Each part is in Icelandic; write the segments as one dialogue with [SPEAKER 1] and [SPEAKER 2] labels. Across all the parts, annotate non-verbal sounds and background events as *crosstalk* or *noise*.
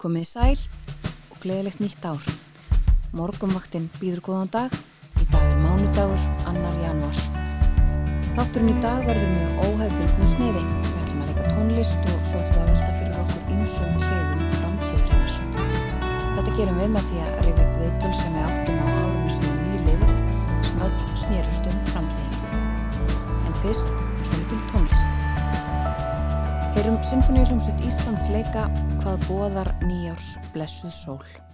[SPEAKER 1] Komið sæl og gleðilegt nýtt ár. Morgumvaktinn býður góðan dag. Í dag er mánudagur, annar januar. Þátturinn í dag verður mjög óhefðbundnu sniði. Við ætlum að leika tónlist og svo ætlum að velta fyrir okkur ymsum hliðum framtíðurinnar. Þetta gerum við með því að reyfi upp viðtöl sem við áttum á árunum sem er nýliðið sem öll snýrust um framtíðina. En fyrst. Heyrum Sinfoníuljómsveit Íslands leika hvað bóðar nýjárs blessuð sól.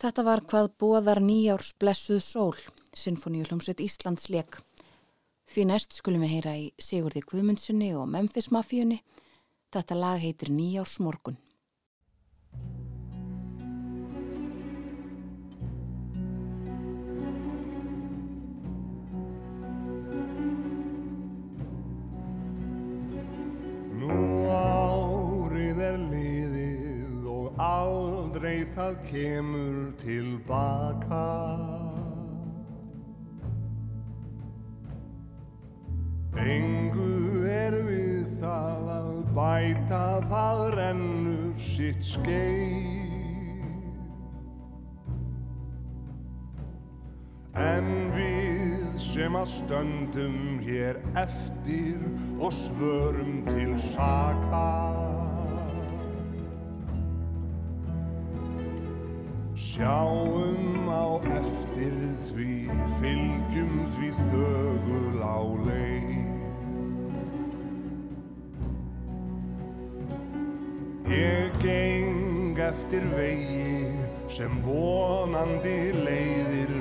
[SPEAKER 1] Þetta var hvað bóðar nýjárs blessuð sól, Sinfoníu hljómsveit Íslands leik. Því næst skulum við heyra í Sigurði Guðmundssoni og Memphis Mafíunni. Þetta lag heitir Nýjárs morgun.
[SPEAKER 2] Aldrei það kemur tilbaka. Engu er við það að bæta það rennur sitt skeið. En við sem að stöndum hér eftir og svörum til saka Sjáum á eftir því, fylgjum því þögul á leið. Ég geng eftir vegi sem vonandi leiðir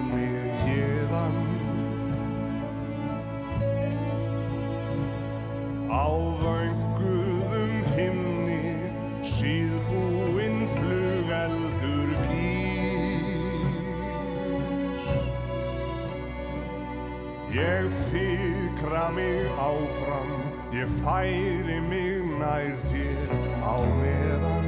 [SPEAKER 2] ég færi mig nær þér á meðan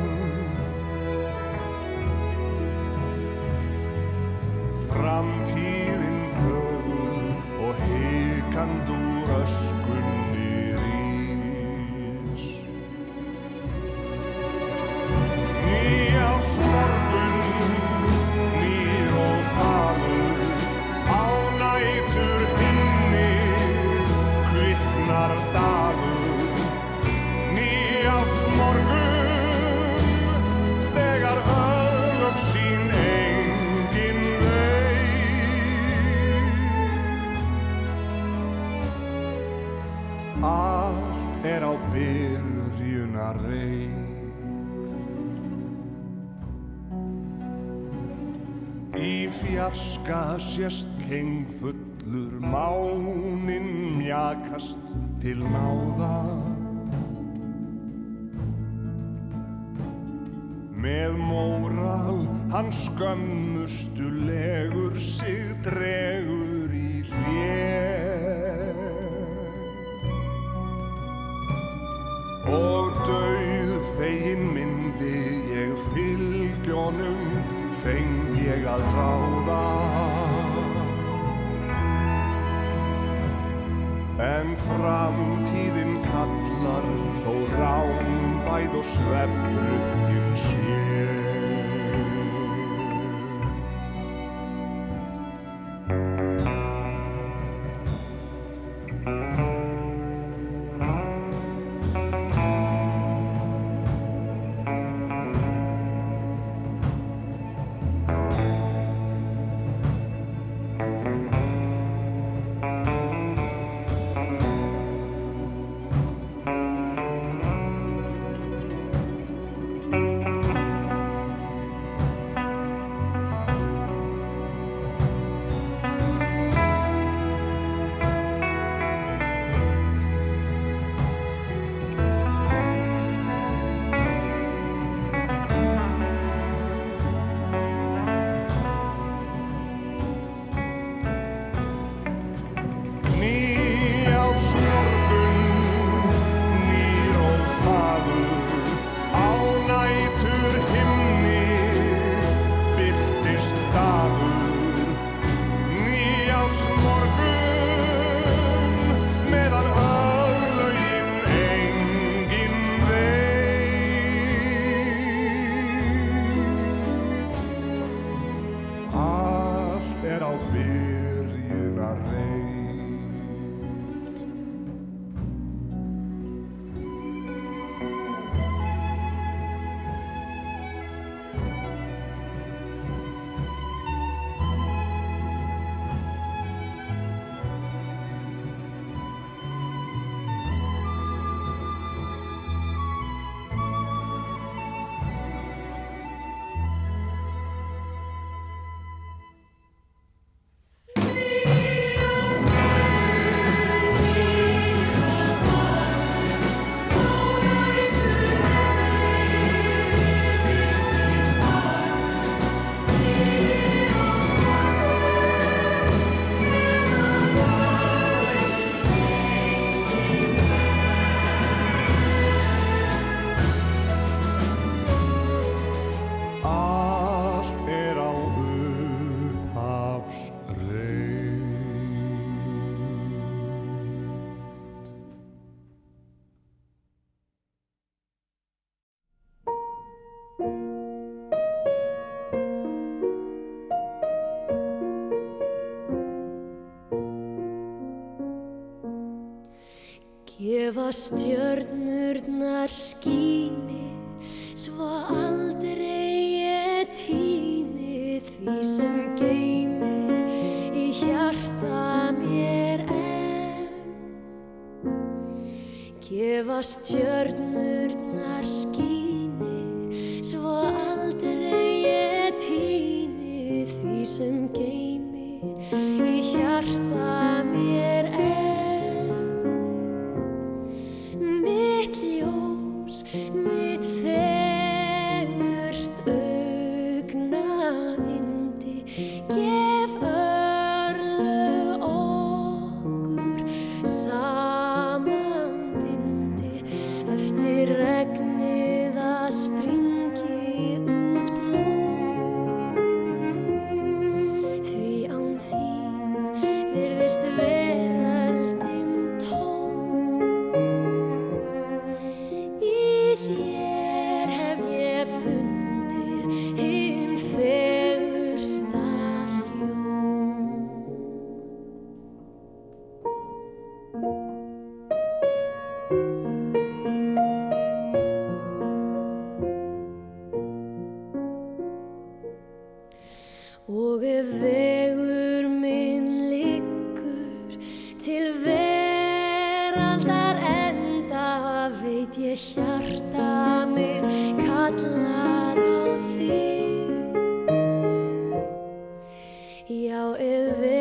[SPEAKER 3] gefa stjörnurnar veraldar enda veit ég hjarta mig kallar á þig. Já, yfir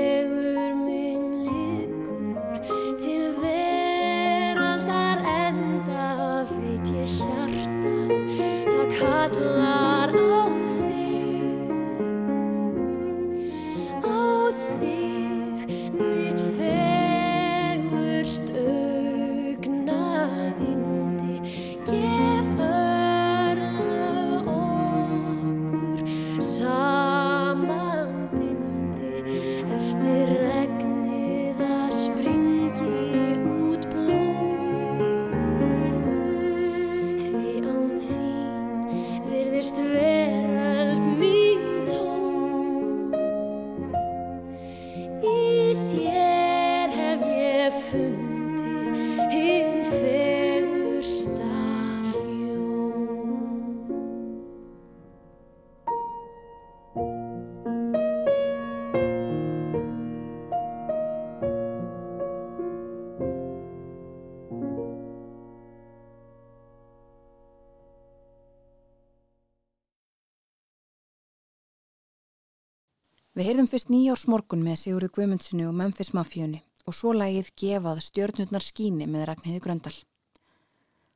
[SPEAKER 1] Við heyrðum fyrst nýjársmorgun með Sigurði Guðmundssoni og Memphis Mafíunni og svo lægið gefað Stjörnurnar skíni með Ragnhildi Gröndal.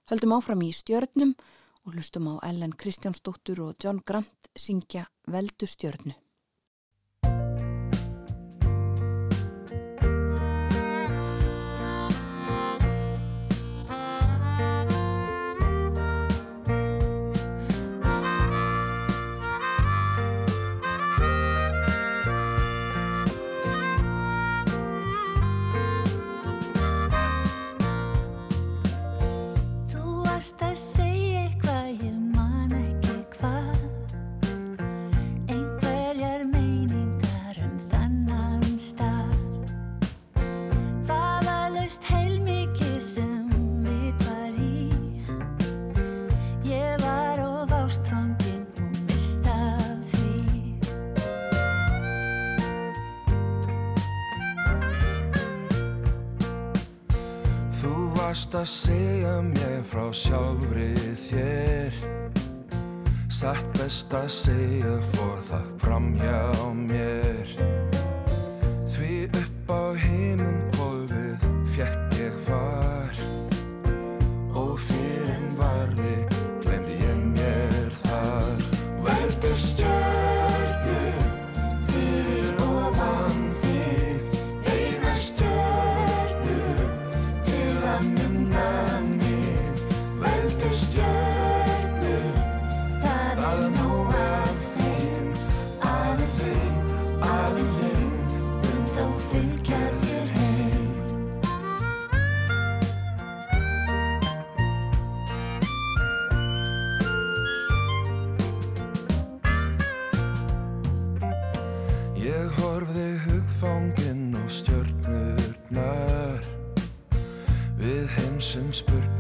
[SPEAKER 1] Höldum áfram í Stjörnum og hlustum á Ellen Kristjánsdóttur og John Grant syngja Veldu Stjörnu.
[SPEAKER 4] Að segja mér frá sjálfri þér. Satt best að segja fór það fram hjá mér spurt.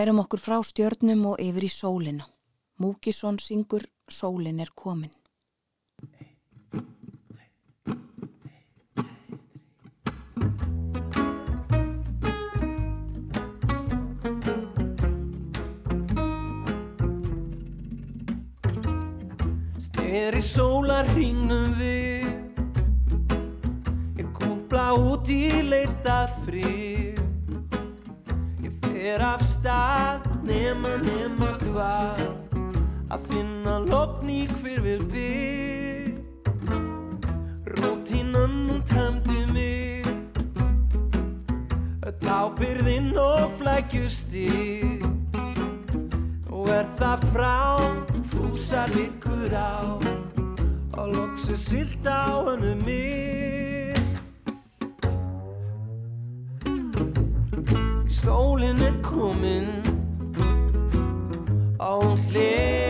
[SPEAKER 5] Færum okkur frá stjörnum og yfir í sólina. Múkisson syngur Sólin er komin.
[SPEAKER 6] bylgjustíg og er það frá fúsa líkur á. Og loksu silt á hennu mig. Sólinn er kominn og hún hlið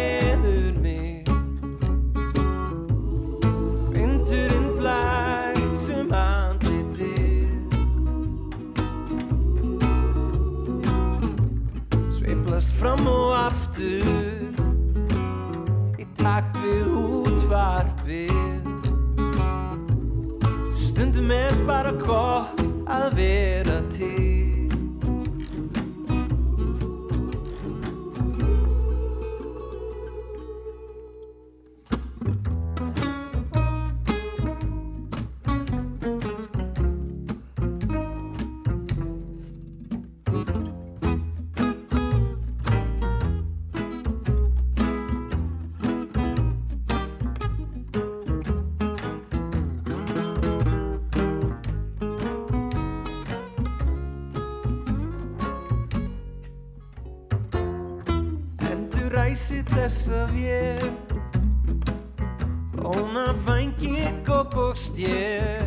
[SPEAKER 6] gott að vera tókst ég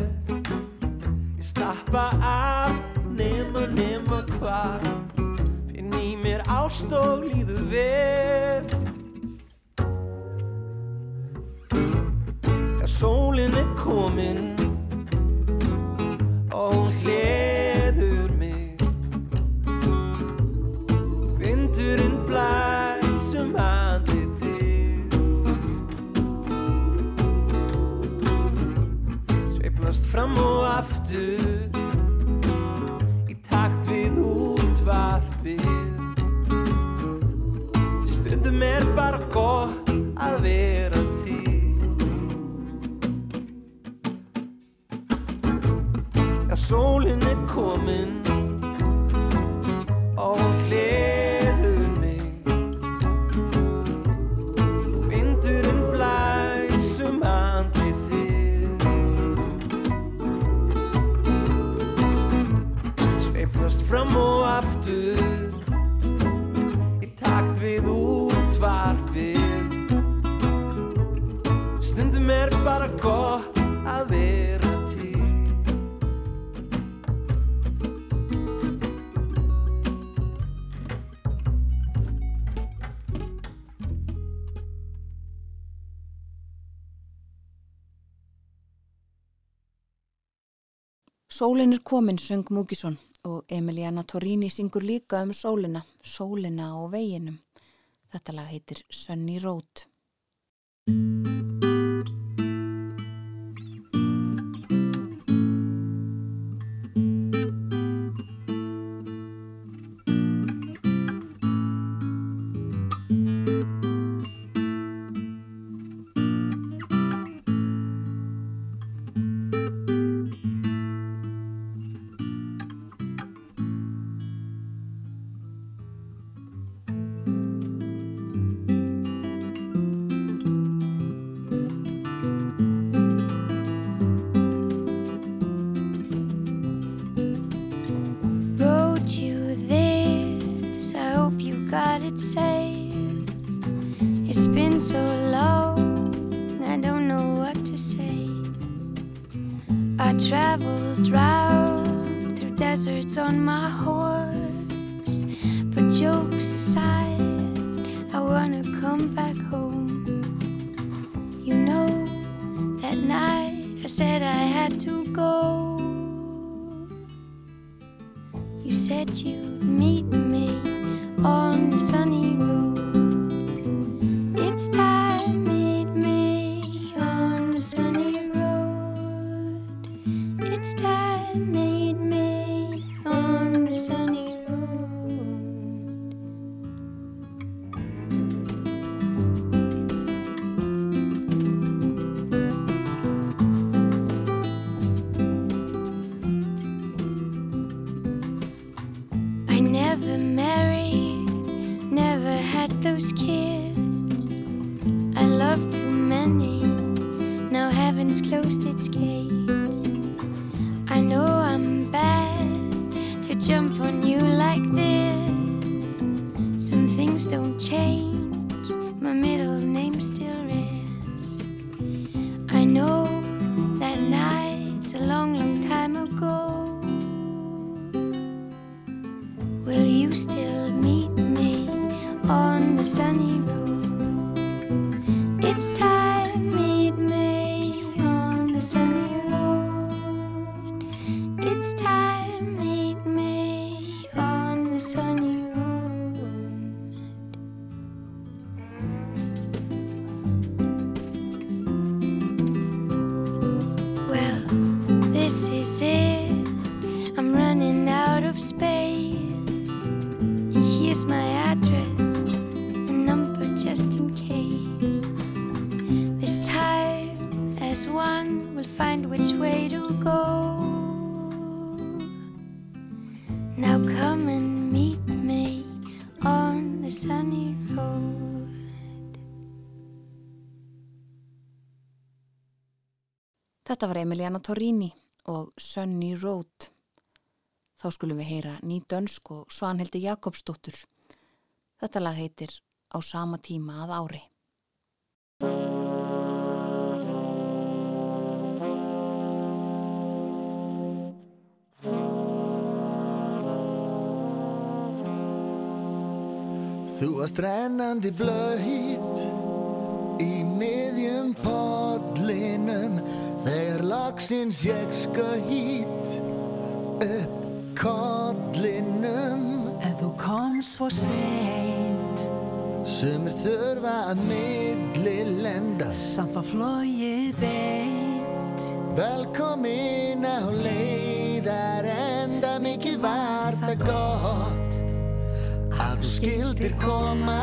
[SPEAKER 6] Ég stappa af nema nema hvar. Finn í mér ást og líðu vel. Sólin er komin,
[SPEAKER 5] söng Múkisson og Emiliana Torrini syngur líka um sólina, sólina og veginum. Þetta lag heitir Sunny Road.
[SPEAKER 1] Þetta var Emiliana Torrini og Sunny Road. Þá skulum við heyra ný dönsk og Svanhildi Jakobsdóttur. Þetta lag heitir Á sama tíma að ári.
[SPEAKER 7] Þú varst rennandi blöyt í miðjum podlinum þegar lagsins ég sköyt upp kollinum.
[SPEAKER 8] En þú kom svo seint.
[SPEAKER 7] Sumir þurfa að millilendast
[SPEAKER 8] Samt var flóið beint.
[SPEAKER 7] Velkomin á leiðar enda mikið var það gott að þú skildir koma.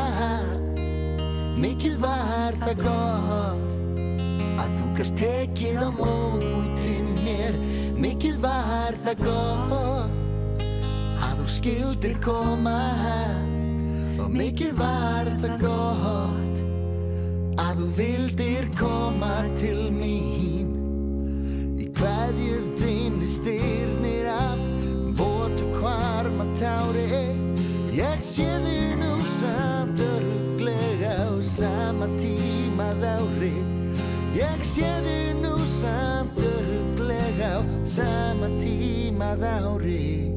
[SPEAKER 7] mikið var það gott gast tekið á móti mér. Mikið var það gott að þú skildir koma og mikið var það gott að þú vildir koma til mín. Í hverju þinni styrnir af Votu kvarma tári. Ég sé þið nú samt Ég sé þið nú samt öruglega á sama tímað ári.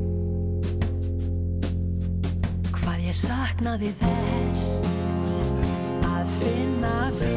[SPEAKER 8] Hvað ég saknaði þess Að finna fyrir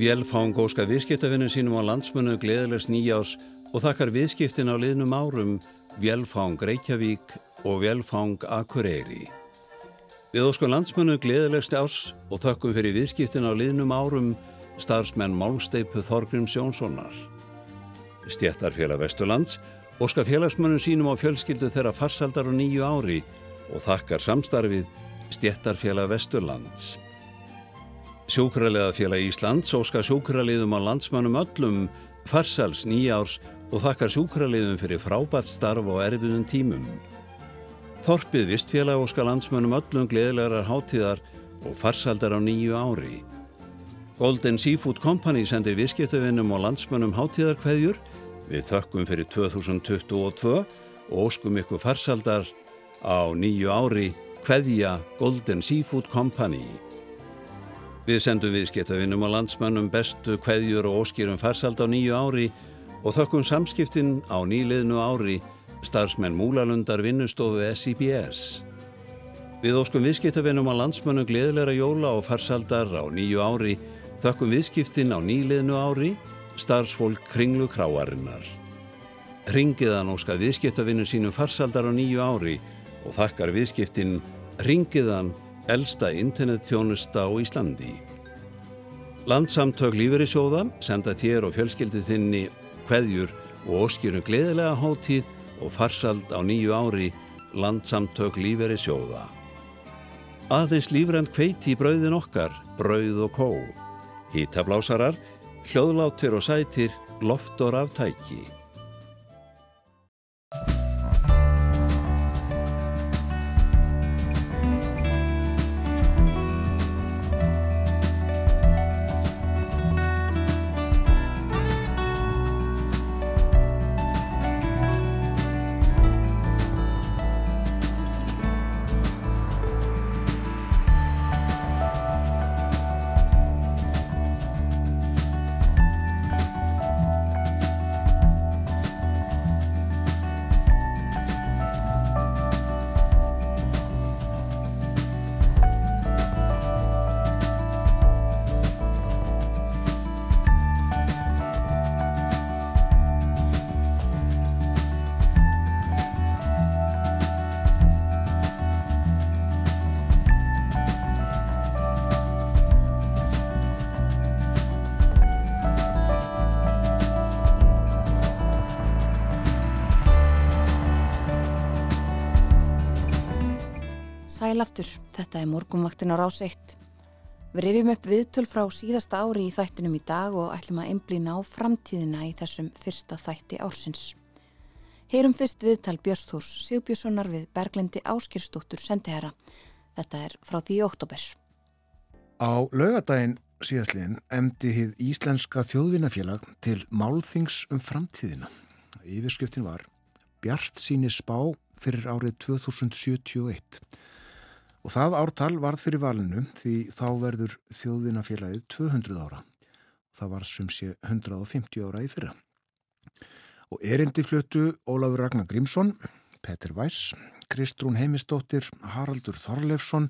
[SPEAKER 9] Vélfang óskar viðskiptavinnum sínum á landsmönu gleðilegs nýjás og þakkar viðskiptin á liðnum árum Vélfang Reykjavík og Vélfang Akureyri. Við óskum landsmönu gleðilegst ás og þakkum fyrir viðskiptin á liðnum árum starfsmenn Málsteipu Þorgrims Jónssonar. Stjættarfélag Vesturlands óskar félagsmönnum sínum á fjölskyldu þeirra farsaldar og nýju ári og þakkar samstarfið Stjættarfélag Vesturlands. Sjókralega félag Íslands óskar sjókraliðum á landsmannum öllum farsals nýjárs og þakkar sjókraliðum fyrir frábært starf á erfiðum tímum. Þorpið vistfélag óskar landsmannum öllum gleðilegar hátíðar og farsaldar á nýju ári. Golden Seafood Company sendir viðskiptavinnum og landsmannum hátíðarkveðjur við þökkum fyrir 2022 og óskum ykkur farsaldar á nýju ári kveðja Golden Seafood Company. Við sendum viðskiptavinnum og landsmannum bestu kveðjur og óskýrum farsald á nýju ári og þökkum samskiptin á nýliðnu ári starfsmenn Múlalundar vinnustofu SIBS. Við óskum viðskiptavinnum og landsmannum gleðilegra jóla og farsaldar á nýju ári þökkum viðskiptin á nýliðnu ári starfsfólk kringlu kráarinnar. Ringiðan óskar viðskiptavinnum sínum farsaldar á nýju ári og þakkar viðskiptin Ringiðan elsta internettjónusta á Íslandi. Landsamtök lífeyrissjóða senda þér og fjölskyldu þinni hveðjur og óskýrum gleðilega hátíð og farsald á nýju ári Landsamtök lífeyrissjóða. Aðeins lífrænt kveiti í brauðin okkar, brauð og kó. Hýtablásarar, hljóðlátir og sætir, loft og ráftæki.
[SPEAKER 1] Sælaftur, þetta er morgunvaktin á rás 1. Við rifjum upp viðtöl frá síðasta ári í þættinum í dag og ætlum að einblýna á framtíðina í þessum fyrsta þætti ársins. Heyrum fyrst viðtal Björnsþórs Sigbjörnssonar við Berglendi Áskirstóttur sendiherra. Þetta er frá því oktober.
[SPEAKER 10] Á laugadaginn síðastliðin emdi hið Íslenska þjóðvinnafélag til málþings um framtíðina. Yfirskriftin var Bjart síni spá fyrir árið 2071. Og það ártal varð fyrir valinu því þá verður þjóðvinnafélagið 200 ára. Það var sem sé 150 ára í fyrra. Og erindi flötu Ólafur Ragnar Grímsson, Petur Væs, Kristrún Heimistóttir, Haraldur Þorleifsson,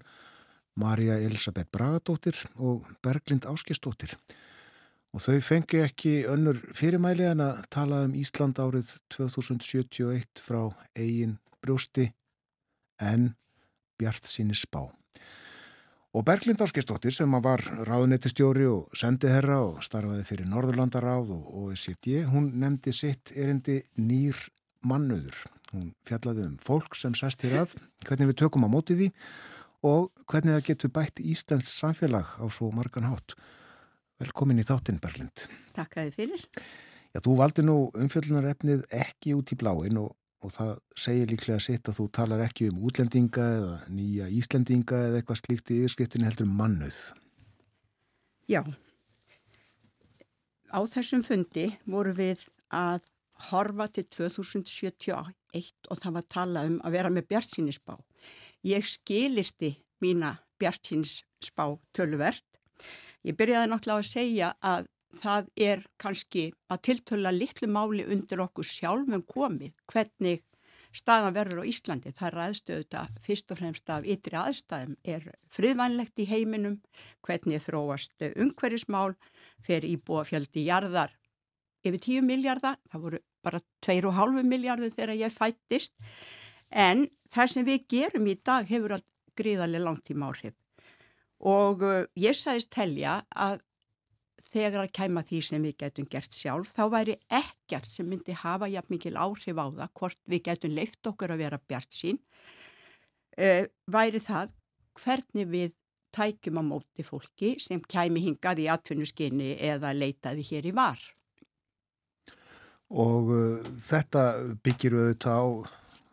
[SPEAKER 10] Marja Elisabeth Bragadóttir og Berglind Áskistóttir. Og þau fengi ekki önnur fyrirmæli en að tala um Ísland árið 2071 frá eigin brjósti en Bjart síni spá. Og Berglind Áskistóttir sem var ráðunettistjóri og sendiherra og starfaði fyrir Norðurlandaráð og OECD, hún nefndi sitt erindi nýr mannuður. Hún fjallaði um fólk sem sæst hér að, hvernig við tökum á mótið því og hvernig það getur bætt Íslands samfélag á svo margan hátt. Velkomin í þáttinn Berglind.
[SPEAKER 11] Takk að þið fyrir.
[SPEAKER 10] Já, þú valdi nú umfjöldunarefnið ekki út í bláin og og það segir líklega sitt að þú talar ekki um útlendinga eða nýja Íslendinga eða eitthvað slíkt í yfirskriftin heldur um mannuð.
[SPEAKER 11] Já, á þessum fundi voru við að horfa til 2071 og það var að tala um að vera með bjartsýnisspá. Ég skilirti mína bjartsýnisspá tölvert. Ég byrjaði náttúrulega að segja að það er kannski að tiltöla litlu máli undir okkur sjálfum komið hvernig staðan verður á Íslandi. Það er aðstöðu þetta fyrst og fremst af ytri aðstæðum. Er friðvænlegt í heiminum, hvernig þróast umhverjismál, fer íbúafjöldi jarðar yfir 10 miljardar, það voru bara 2,5 miljardur þegar ég fættist en það sem við gerum í dag hefur all gríðarlega langt í márhif og uh, ég sagðist telja að þegar að kæma því sem við getum gert sjálf þá væri ekkert sem myndi hafa jafn mikil áhrif á það hvort við getum leift okkur að vera bjart sín uh, væri það hvernig við tækjum á móti fólki sem kæmi hingað í atvinnuskinni eða leitaði hér í var.
[SPEAKER 10] Og uh, þetta byggir auðvitað á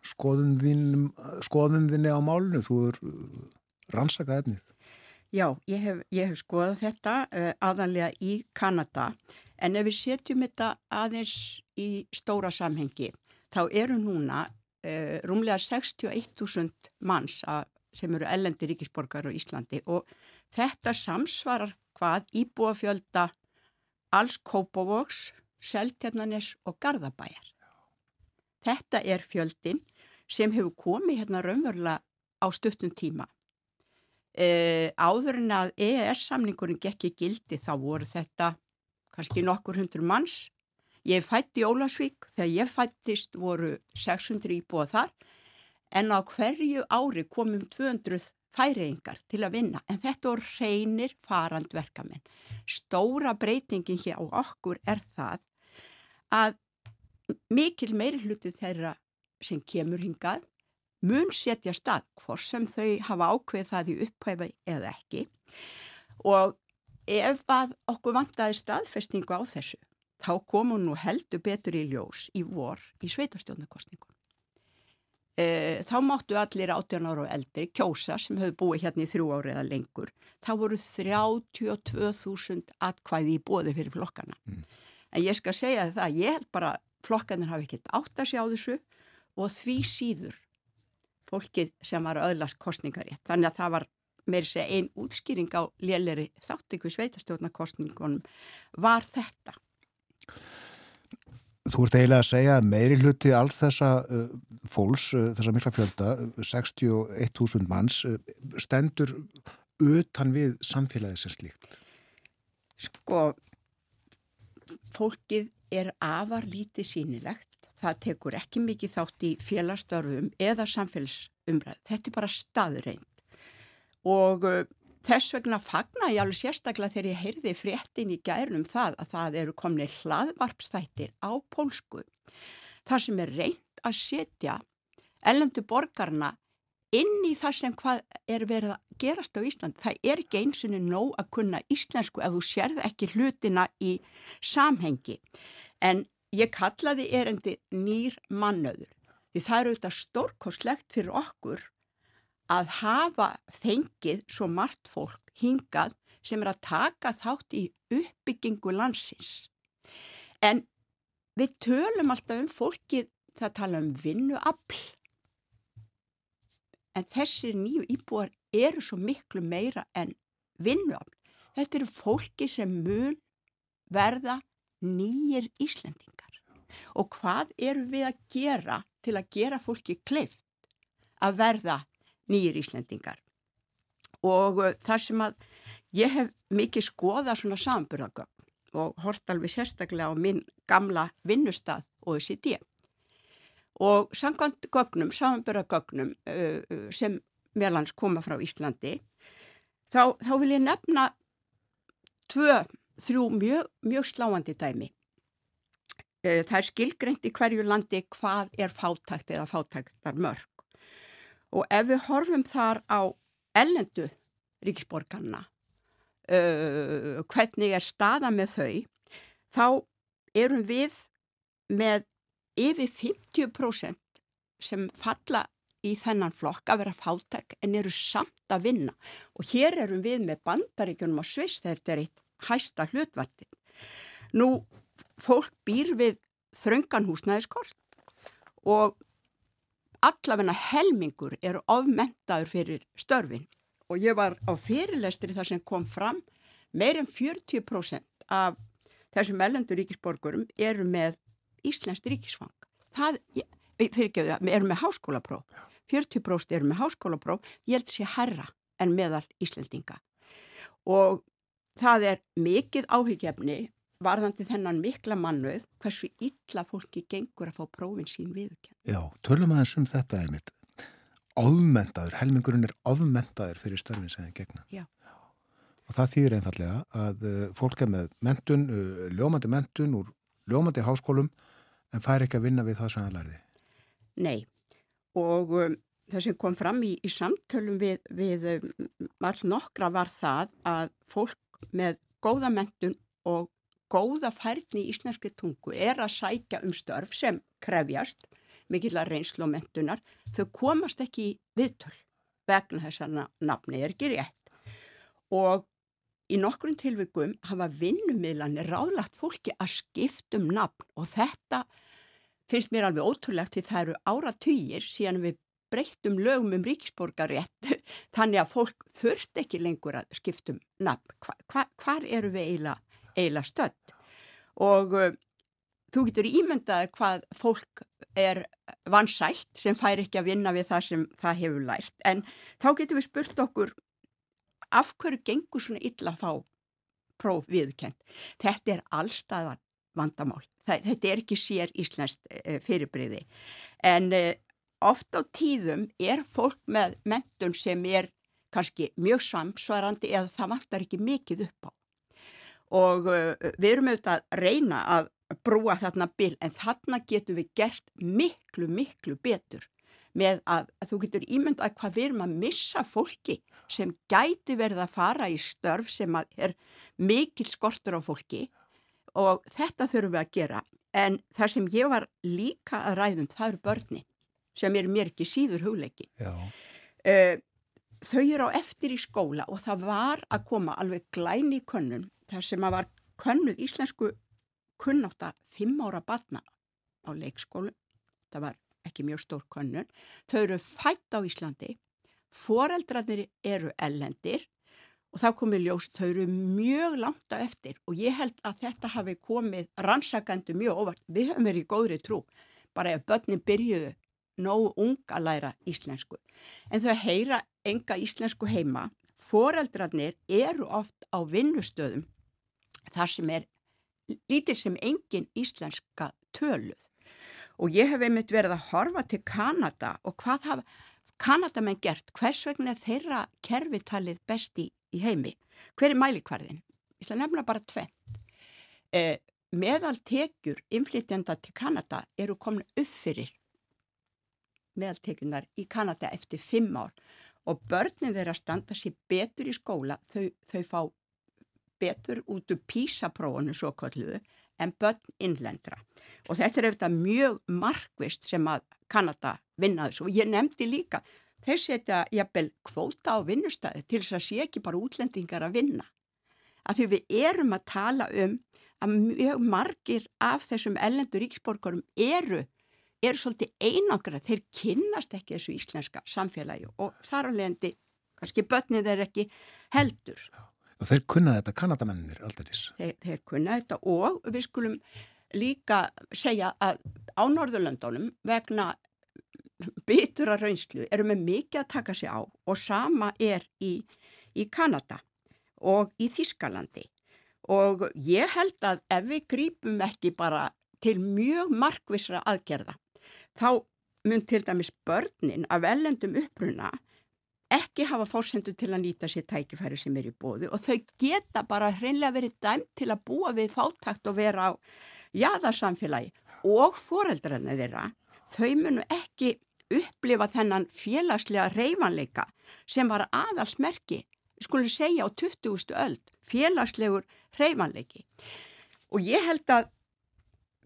[SPEAKER 10] skoðun þinni á málunum, þú er uh, rannsakað efnið.
[SPEAKER 11] Já, ég hef, ég hef skoðað þetta uh, aðanlega í Kanada en ef við setjum þetta aðeins í stóra samhengi þá eru núna uh, rúmlega 61.000 manns að, sem eru ellendi ríkisborgar á Íslandi og þetta samsvarar hvað íbúafjölda alls Kópavóks, Seltjarnanes og Garðabæjar. Þetta er fjöldin sem hefur komið hérna raunverulega á stuttum tíma. E, áður en að EES-samningurinn gekk í gildi þá voru þetta kannski nokkur hundur manns. Ég fætti í Ólasvík, þegar ég fættist voru 600 íbúa þar en á hverju ári komum 200 færiðingar til að vinna en þetta voru reynir farandverkamenn. Stóra breytingin hér á okkur er það að mikil meiri hluti þeirra sem kemur hingað mun setja stað hvort sem þau hafa ákveð það í upphæfa eða ekki og ef að okkur vantaði staðfestingu á þessu þá komum nú heldur betur í ljós í vor í sveitarstjónarkostningum. E, þá máttu allir 18 ára og eldri kjósa sem höfðu búið hérna í þrjú ári eða lengur. Þá voru 32.000 atkvæði í bóði fyrir flokkana. Mm. En ég skal segja það, ég held bara flokkanir hafi ekkert átt að sjá þessu og því síður fólkið sem var öðlast kostningarétt. Þannig að það var meiri segja einn útskýring á léleri þáttingu sveitastjórnarkostningunum var þetta.
[SPEAKER 10] Þú ert eiginlega að segja að meiri hluti alls þessa uh, fólks, uh, þessa mikla fjölda, 61.000 manns, uh, stendur utan við samfélagið sem slíkt?
[SPEAKER 11] Sko, fólkið er afar lítið sínilegt. Það tekur ekki mikið þátt í félagstörfum eða samfélagsumræð. Þetta er bara staðreint. Og uh, þess vegna fagna ég alveg sérstaklega þegar ég heyrði fréttin í gærnum það að það eru komni hlaðvarpstættir á pólsku. Það sem er reynd að setja ellendu borgarna inn í það sem hvað er verið að gerast á Ísland. Það er ekki einsunni nóg að kunna íslensku ef þú sérð ekki hlutina í samhengi. En ég kallaði erendi nýr mannöður. Því það eru auðvitað stórkoslegt fyrir okkur að hafa fengið svo margt fólk hingað sem er að taka þátt í uppbyggingu landsins. En við tölum alltaf um fólkið, það tala um vinnuafl en þessir nýju íbúar eru svo miklu meira en vinnuafl. Þetta eru fólki sem mun verða nýjir Íslendingar. Og hvað eru við að gera til að gera fólki kleift að verða nýjir Íslendingar? Og uh, það sem að ég hef mikið skoðað svona samburðagögn og hort alveg sérstaklega á minn gamla vinnustad OECD og sangkvæmt gögnum, samanbyrðagögnum uh, uh, sem meðlans koma frá Íslandi þá, þá vil ég nefna tvö, þrjú mjög, mjög sláandi dæmi. Uh, það er skilgreint í hverju landi hvað er fátækt eða fátæktar mörg og ef við horfum þar á ellendu ríksborgarna uh, hvernig er staða með þau þá erum við með yfir 50% sem falla í þennan flokk að vera fátæk en eru samt að vinna og hér erum við með bandaríkjunum á Sviss þetta er eitt hæsta hlutvartin. Nú, fólk býr við þrönganhúsnæðiskort og allavegna helmingur eru ofmentaður fyrir störfin og ég var á fyrirlestri þar sem kom fram meir en 40% af þessum ellendur ríkisborgurum eru með Íslands ríkisfang. Það, fyrir ekki að við erum með háskólapróf. 40% eru með háskólapróf, ég held sé herra en meðal Íslandinga. Og það er mikið áhyggjefni varðandi þennan mikla mannuð hversu illa fólki gengur að fá prófin sín viðkjönd.
[SPEAKER 10] Já, tölum aðeins um þetta einmitt. Áðmentaður, helmingurinn er áðmentaður fyrir störfin sem þið gegna.
[SPEAKER 11] Já.
[SPEAKER 10] Og það þýðir einfallega að uh, fólk er með mentun, uh, ljómandi mentun úr ljómandi háskólum en fær ekki að vinna við það sem það lærði.
[SPEAKER 11] Nei, og um, það sem kom fram í, í samtölum við, við um, all nokkra var það að fólk með góða mentun og góða færni í íslenski tungu er að sækja um störf sem krefjast mikillar reynslu og mentunar, þau komast ekki í viðtöl vegna þessar nafni er ekki rétt. Og í nokkrum tilvikum hafa vinnumiðlanir ráðlagt fólki að skiptum nafn og þetta finnst mér alveg ótrúlegt því það eru áratugir síðan við breyttum lögum um ríkisborgarétt *laughs* þannig að fólk þurft ekki lengur að skiptum nafn. Hva, hva, hvar eru við eiginlega eila stödd og uh, þú getur ímyndaður hvað fólk er vansælt sem fær ekki að vinna við það sem það hefur lært en þá getur við spurt okkur af hverju gengur svona illa að fá próf viðkend. Þetta er allstaðan vandamál. Þetta er ekki sér íslenskt e, fyrirbriði en e, oft á tíðum er fólk með mentun sem er kannski mjög samsvarandi eða það vantar ekki mikið upp á og uh, við erum auðvitað að reyna að brúa þarna bil en þarna getum við gert miklu, miklu betur með að, að þú getur ímyndað hvað við erum að missa fólki sem gæti verið að fara í störf sem er mikil skortur á fólki og þetta þurfum við að gera. En það sem ég var líka að ræðum það eru börni sem er mér ekki síður hugleiki. Uh, þau eru á eftir í skóla og það var að koma alveg glæni í könnun þar sem að var könnuð íslensku kunnáta fimm ára batna á leikskólu. Það var ekki mjög stór könnun. Þau eru fætt á Íslandi, foreldrarnir eru ellendir og þá komið ljós, þau eru mjög langt á eftir og ég held að þetta hafi komið rannsakandi mjög óvart. Við höfum verið í góðri trú, bara ef börnin byrjuðu nógu ung að læra íslensku. En þau heyra enga íslensku heima, foreldrarnir eru oft á vinnustöðum þar sem er lítil sem engin íslenska töluð. Og ég hef einmitt verið að horfa til Kanada og hvað hafa Kanadamenn gert, hvers vegna þeirra kervitalið besti í heimi? Hver er mælikvarðin? Ég ætla nefna bara tvenn eh, meðal tekjur inflytjenda til Kanada eru komin upp fyrir meðaltekjunar í Kanada eftir fimm ár og börnin þeirra standa sér betur í skóla. Þau, þau fá betur út úr písaprófunu svo kalluðu en börn innlendra. Og þetta er eftir mjög markvist sem að Kanada vinnaðis og ég nefndi líka þeir setja jafnvel kvóta á vinnustæði til þess að sé ekki bara útlendingar að vinna. Að því við erum að tala um að mjög margir af þessum ellendur ríksborgarum eru, eru svolítið einangra, þeir kynnast ekki þessu íslenska samfélagi og þar á leðandi, kannski börnið er ekki heldur.
[SPEAKER 10] Og þeir kunna þetta, kanadamennir aldrei.
[SPEAKER 11] Þeir, þeir kunna þetta og við skulum líka segja að á Norðurlöndunum vegna bitura raunslu eru með mikið að taka sig á og sama er í, í Kanada og í Þískalandi og ég held að ef við grípum ekki bara til mjög markvisra aðgerða þá mun til dæmis börnin af ellendum uppruna ekki hafa fórsendu til að nýta sér tækifæri sem er í bóðu og þau geta bara hreinlega verið dæmt til að búa við fátakt og vera á jæðarsamfélagi og foreldrarna þeirra, þau munu ekki upplifa þennan félagslega reyfanleika sem var aðalsmerki, skulum segja á 20. öld, félagslegur reyfanleiki. Og ég held að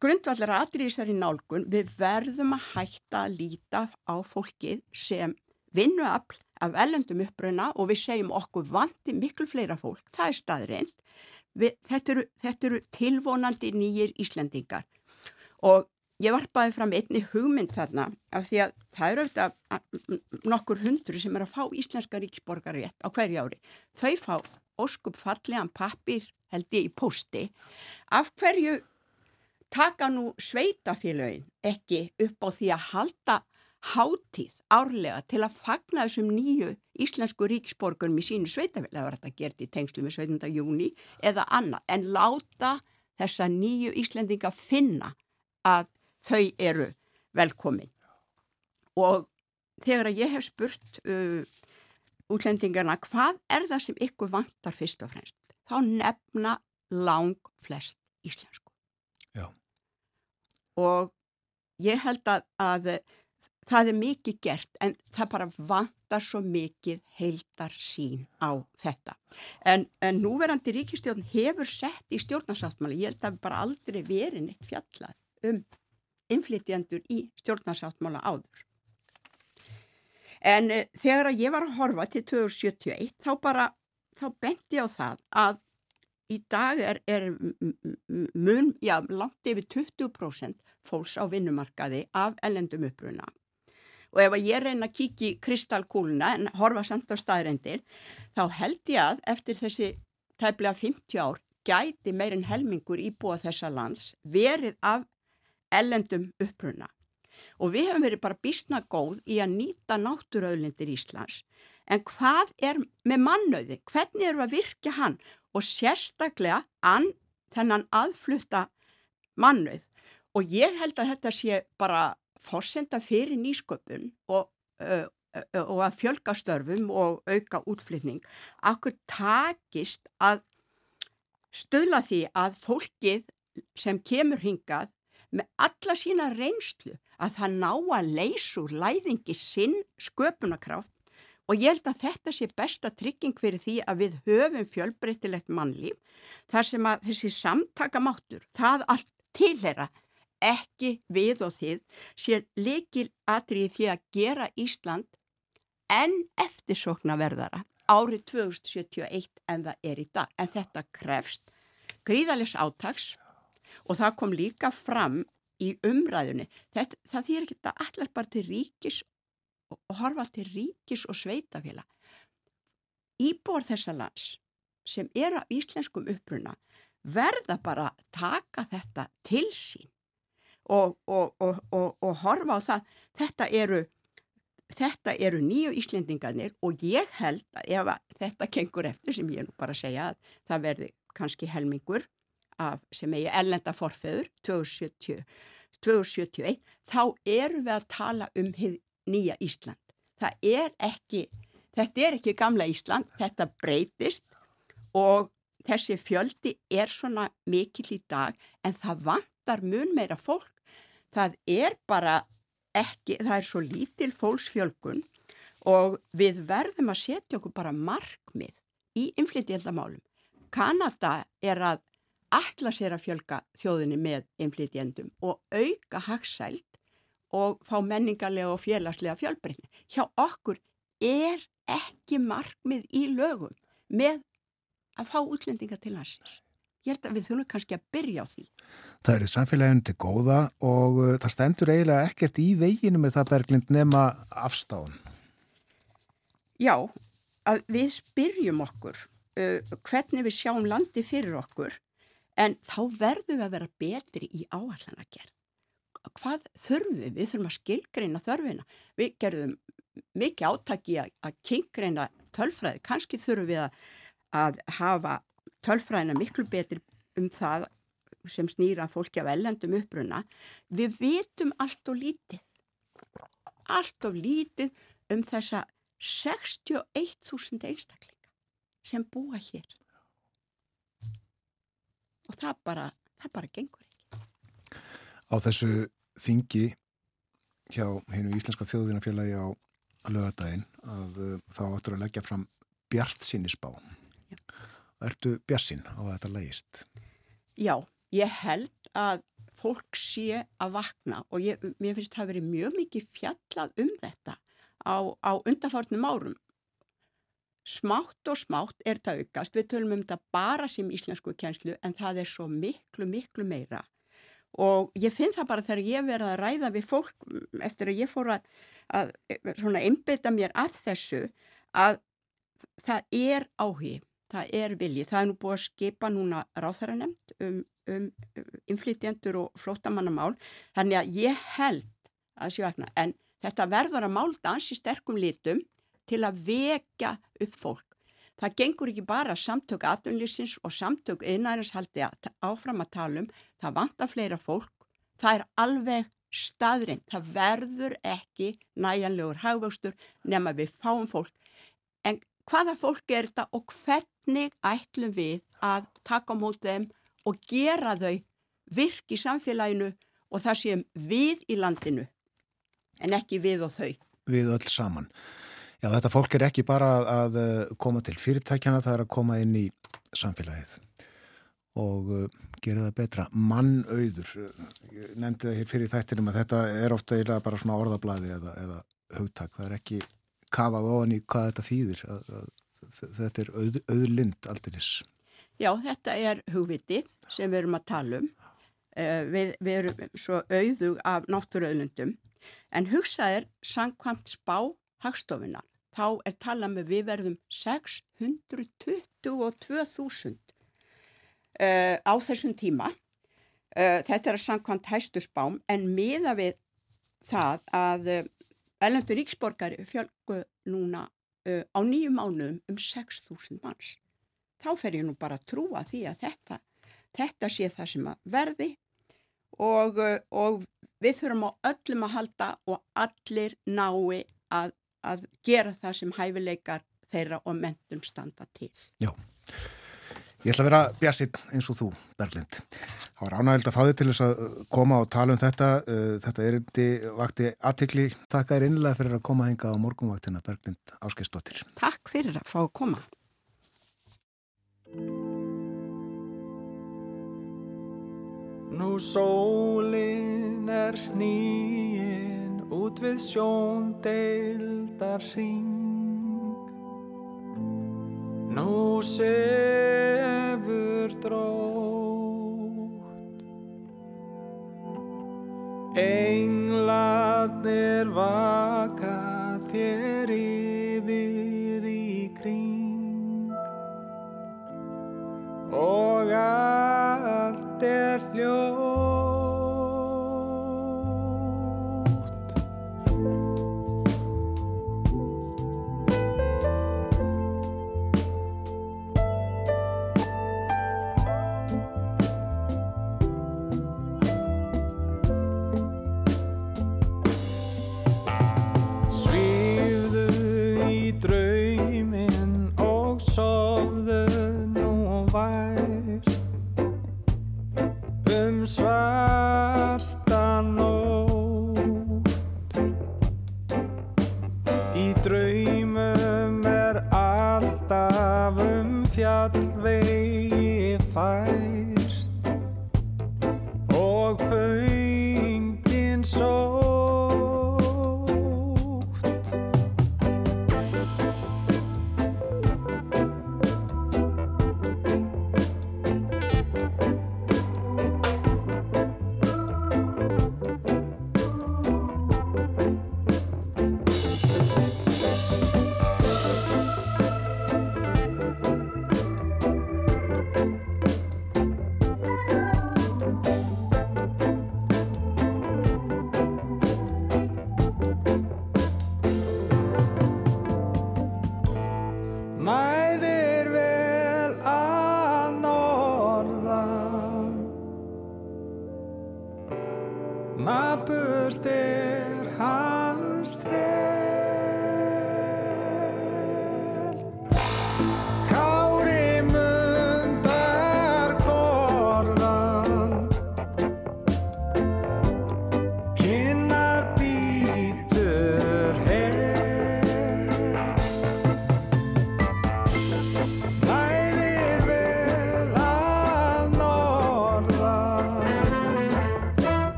[SPEAKER 11] grundvallar aðrýsar í nálgun við verðum að hætta að líta á fólkið sem vinnuafl af ellendum uppröna og við segjum okkur vanti miklu fleira fólk, það er staðreint. Þetta eru, þetta eru tilvonandi nýjir Íslandingar og ég varpaði fram einni hugmynd þarna af því að það eru auðvitað nokkur hundru sem er að fá íslenska ríksborgar rétt á hverju ári. Þau fá óskup fallegan pappir held ég í posti. Af hverju taka nú sveitafélagin ekki upp á því að halda hátíð árlega til að fagna þessum nýju íslensku ríksborgurum í sínu sveitafélag. Það var þetta gert í tengslu með 17. júni eða annað. En láta þessa nýju Íslendinga finna að þau eru velkomin. Og þegar að ég hef spurt uh, útlendingarna hvað er það sem ykkur vantar fyrst og fremst, þá nefna lang flest íslensku.
[SPEAKER 10] Já.
[SPEAKER 11] Og ég held að, að það er mikið gert en það bara vantar svo mikið heildar sín á þetta. En, en núverandi ríkistjórn hefur sett í stjórnarsáttmáli, ég held að bara aldrei verið neitt fjallað um inflytjandur í stjórnarsáttmála áður. En uh, þegar að ég var að horfa til 2071 þá bara, þá benti ég á það að í dag er, er mun, já, langt yfir 20% fólks á vinnumarkaði af ellendum uppruna. Og ef ég reyna að kíkja í kristalkúluna en horfa samt á staðrendir, þá held ég að eftir þessi tæplega 50 ár gæti meirinn helmingur íbúa þessa lands verið af ellendum uppruna. Og við hefum verið bara bísna góð í að nýta náttúröðlindir Íslands. En hvað er með mannauði? Hvernig eru að virkja hann? Og sérstaklega an, þennan aðflutta mannauð. Og ég held að þetta sé bara fórsenda fyrir nýsköpun og, uh, og að fjölga störfum og auka útflytning. Akkur takist að stöla því að fólkið sem kemur hingað með alla sína reynslu að það ná að leysur læðingi sinn sköpunarkraft og ég held að þetta sé besta trygging fyrir því að við höfum fjölbreytilegt mannlíf þar sem að þessi samtakamáttur, það allt tilhera ekki við og þið sé likil atrið því að gera Ísland en eftirsoknaverðara árið 2071 en það er í dag. En þetta krefst gríðalis átags og það kom líka fram í umræðunni. Þetta, það þýr ekki að allar bara til ríkis og horfa til ríkis og sveitafélag. Íbor þessa lands sem eru af íslenskum uppruna verða bara að taka þetta til sín og, og, og, og horfa á það. Þetta eru, þetta eru nýju Íslendingarnir og ég held að ef að þetta kengur eftir sem ég nú bara segja að það verði kannski helmingur af, sem eigi ellenda forfeður 2070, 2071 þá eru við að tala um nýja Ísland. Það er ekki, þetta er ekki gamla Ísland, þetta breytist og þessi fjöldi er svona mikill í dag en það vantar mun meira fólk. Það er bara ekki, það er svo lítil fólksfjölgun og við verðum að setja okkur bara markmið í inflytjendamálum. Kanada er að alla sér að fjölga þjóðinni með inflytjendum og auka hagsælt og fá menningarlega og félagslega fjölbreytni. Hjá okkur er ekki markmið í lögum með að fá útlendinga til hansins. Ég held að við þurfum kannski að byrja á því.
[SPEAKER 10] Það er samfélaginu til góða og uh, það stendur eiginlega ekkert í veginu með það berglind nema afstáðun.
[SPEAKER 11] Já, að við spyrjum okkur uh, hvernig við sjáum landi fyrir okkur en þá verðum við að vera betri í áallanagerð. Hvað þurfum við? Við þurfum að skilgreina þörfina. Við gerðum mikið átaki að, að kynkreina tölfræði. Kanski þurfum við að, að hafa tölfræðina miklu betri um það sem snýra fólki af ellendum uppruna. Við vitum allt og lítið. Allt og lítið um þessa 61.000 einstaklinga sem búa hér og það bara, það bara gengur ekki.
[SPEAKER 10] Á þessu þingi hjá hennu Íslenska þjóðvinafélagi á lögadaginn að uh, þá áttur að leggja fram Bjart sínisbá. Ertu Bjart sín á að þetta legist?
[SPEAKER 11] Já, ég held að fólk sé að vakna og ég, mér finnst það að verið mjög mikið fjallað um þetta á, á undarfarnum árum. Smátt og smátt er þetta aukast, við tölum um þetta bara sem íslensku kjenslu en það er svo miklu, miklu meira. Og ég finn það bara þegar ég verða að ræða við fólk eftir að ég fór að, að svona einbeta mér að þessu að það er áhig, það er vilji, það er nú búið að skipa núna ráþæranemt um, um, um inflytjendur og flótamannamál, þannig að ég held að sé vegna en Þetta verður að málta ansi sterkum litum til að vekja upp fólk. Það gengur ekki bara samtök atvinnlýsins og samtök innærens haldi áfram að tala um. Það vantar fleira fólk. Það er alveg staðrind. Það verður ekki næjanlegur hagvöxtur nema við fáum fólk. En hvaða fólk er þetta og hvernig ætlum við að taka á mótið þeim og gera þau virk í samfélaginu og það séum við í landinu en ekki við og þau.
[SPEAKER 10] Við öll saman. Já, þetta fólk er ekki bara að koma til fyrirtækjana, það er að koma inn í samfélagið og uh, gera það betra. Mannauður, ég nefndi það hér fyrir þættinum að þetta er ofta eiginlega bara svona orðablaði eða, eða hugtak. Það er ekki kafað ofan í hvað þetta þýðir. Þetta er auð, auðlind aldinis.
[SPEAKER 11] Já, þetta er hugvitið sem við erum að tala um. Uh, við, við erum svo auðug af náttúruauðlundum en hugsaðir sangkvæmt spá hagstofunar. Þá er talað með við verðum 622.000 uh, á þessum tíma. Uh, þetta er að sangkvæmt hæstu spám en miða við það að uh, Erlendur Ríksborgari fjölgu núna á nýju mánuðum um 6.000 manns. Þá fer ég nú bara að trúa því að þetta, þetta sé það sem að verði og, og við þurfum á öllum að halda og allir nái að, að gera það sem hæfileikar þeirra og mentum standa til.
[SPEAKER 10] Já, ég ætla að vera björsitt eins og þú, Berglind. Það var ánægild að fá þig til þess að koma og tala um þetta. Uh, þetta er endi vakti aðtikli. Takk að þér innlega fyrir að koma hinga á morgunvaktina, Berglind Áskistóttir.
[SPEAKER 11] Takk fyrir að fá að koma.
[SPEAKER 12] Nú sólinn er hnýin út við sjóndeildar hring Nú sefur drótt. Englarnir vaka þér yfir og allt er hljótt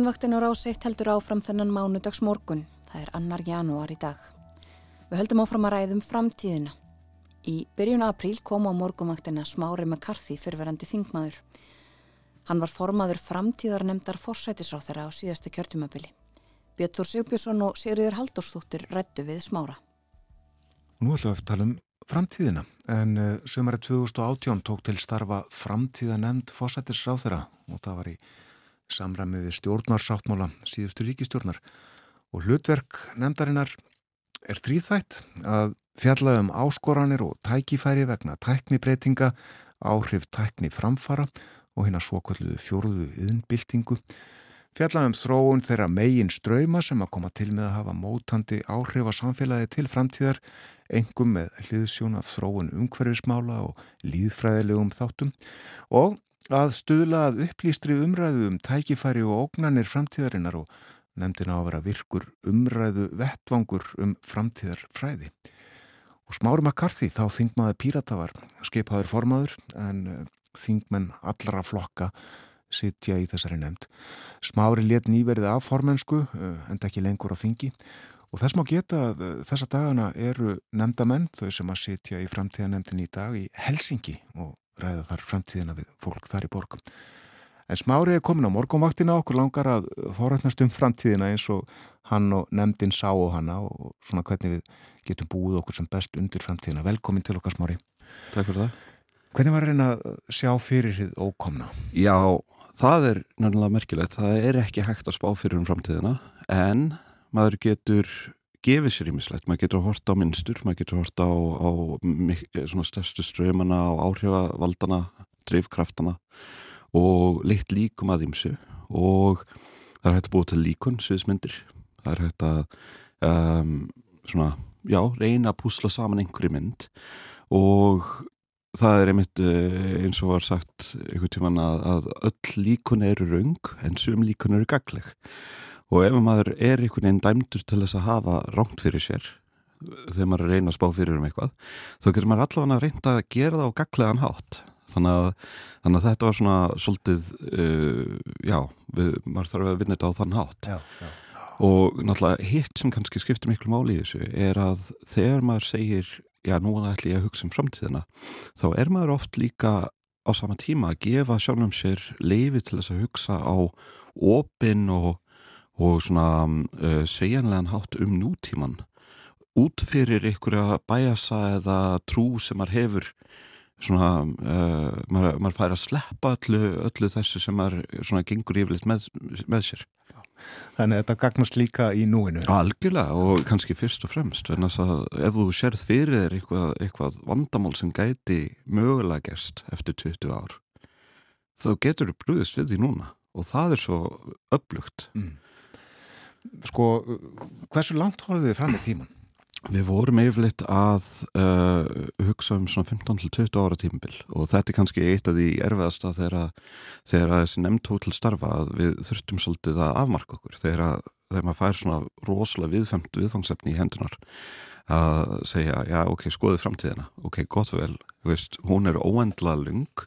[SPEAKER 1] Morgunvaktin á ráseitt heldur áfram þennan mánudags morgun. Það er annar janúar í dag. Við höldum áfram að ræðum framtíðina. Í byrjun apríl kom á morgunvaktina Smári McCarthy fyrverandi þingmaður. Hann var formaður framtíðar nefndar forsætisráþara á síðasta kjörtumabili. Björn Þór Sigbjörnsson og Sigriður Halldórsdóttir rættu við Smára.
[SPEAKER 10] Nú ætlum við að tala um framtíðina en uh, sömari 2018 tók til starfa framtíðanemnd fósættisráþara og það var í samræmið við stjórnarsáttmála síðustu ríkistjórnar og hlutverk nefndarinnar er þrýþætt að fjalla um áskoranir og tækifæri vegna tæknibreitinga, áhrif tækni framfara og hérna svokvöldu fjórðu yðnbyltingu fjalla um þróun þeirra megin ströyma sem að koma til með að hafa mótandi áhrif á samfélagi til framtíðar engum með hliðsjón af þróun umhverfismála og líðfræðilegum þáttum. Og að stuðla að upplýstri umræðu um tækifæri og ógnanir framtíðarinnar og nefndina á að vera virkur umræðu vettvangur um framtíðar fræði. Og Smári McCarthy þá þingmaði Pírata var skipaður formaður en uh, þingmenn allra flokka sitja í þessari nefnd. Smári let nýverið af formensku en ekki lengur á þingi og þess má geta að uh, þessa dagana eru nefndamenn þau sem að sitja í framtíðanemndin í dag í Helsingi og ræða þar framtíðina við fólk þar í borgum. En smárið er komin á morgunvaktina okkur langar að fórætnast um framtíðina eins og hann og nefndin sá á hana og svona hvernig við getum búið okkur sem best undir framtíðina. Velkomin til okkar smári.
[SPEAKER 13] Takk fyrir það.
[SPEAKER 10] Hvernig var reyna að sjá fyrir þið ókomna?
[SPEAKER 13] Já, það er nefnilega merkilegt. Það er ekki hægt að spá fyrir um framtíðina en maður getur gefið sér ímislegt, maður getur að horta á minnstur, maður getur að horta á, á svona stærstu ströymana, á áhrifavaldana, drifkraftana og leitt líkum að ímsu og það er hægt að búa til líkun, sviðismyndir, það er hægt að um, svona, já, reyna að púsla saman einhverju mynd. Og það er einmitt eins og var sagt einhvern tíman að, að öll líkun eru raung en sum líkun eru gagleg og ef maður er einhvern veginn dæmdur til þess að hafa ránt fyrir sér þegar maður er að reyna að spá fyrir um eitthvað þá getur maður allavega að reynda að gera það á gaglegan hátt þannig að, þannig að þetta var svona svolítið uh, já, við, maður þarf að vinna þetta á þann hátt
[SPEAKER 10] Já, já.
[SPEAKER 13] og náttúrulega hitt sem kannski skiptir miklu máli í þessu er að þegar maður segir já, nú ætlum ég að hugsa um framtíðina þá er maður oft líka á sama tíma að gefa sjálfum sér leifi til þess að hugsa á opin og og svona uh, segjanlegan hátt um nútíman út fyrir einhverja bæjasa eða trú sem maður hefur svona, uh, maður, maður fær að sleppa öllu, öllu þessu sem maður svona gengur yfirleitt með, með sér
[SPEAKER 10] Þannig að þetta gagnast líka í núinu.
[SPEAKER 13] Algjörlega og kannski fyrst og fremst þess að ef þú sérð fyrir þér eitthvað, eitthvað vandamál sem gæti mögulega gerst eftir 20 ár þá getur þú brúðist við því núna og það er svo upplugt
[SPEAKER 10] Mm. Sko, hversu langt hóruðu þið fram með tíman?
[SPEAKER 13] Við vorum yfirleitt að uh, hugsa um svona 15-20 ára tímabil og þetta er kannski eitt af því erfiðasta þegar, þessi nefnd tók til starfa að við þurftum svolítið að afmarka okkur þegar, að, þegar maður fær svona rosalega viðfemt viðfangsefni í hendunar að segja, já ok, skoðið framtíðina ok, gott vel, veist, hún er óendla lung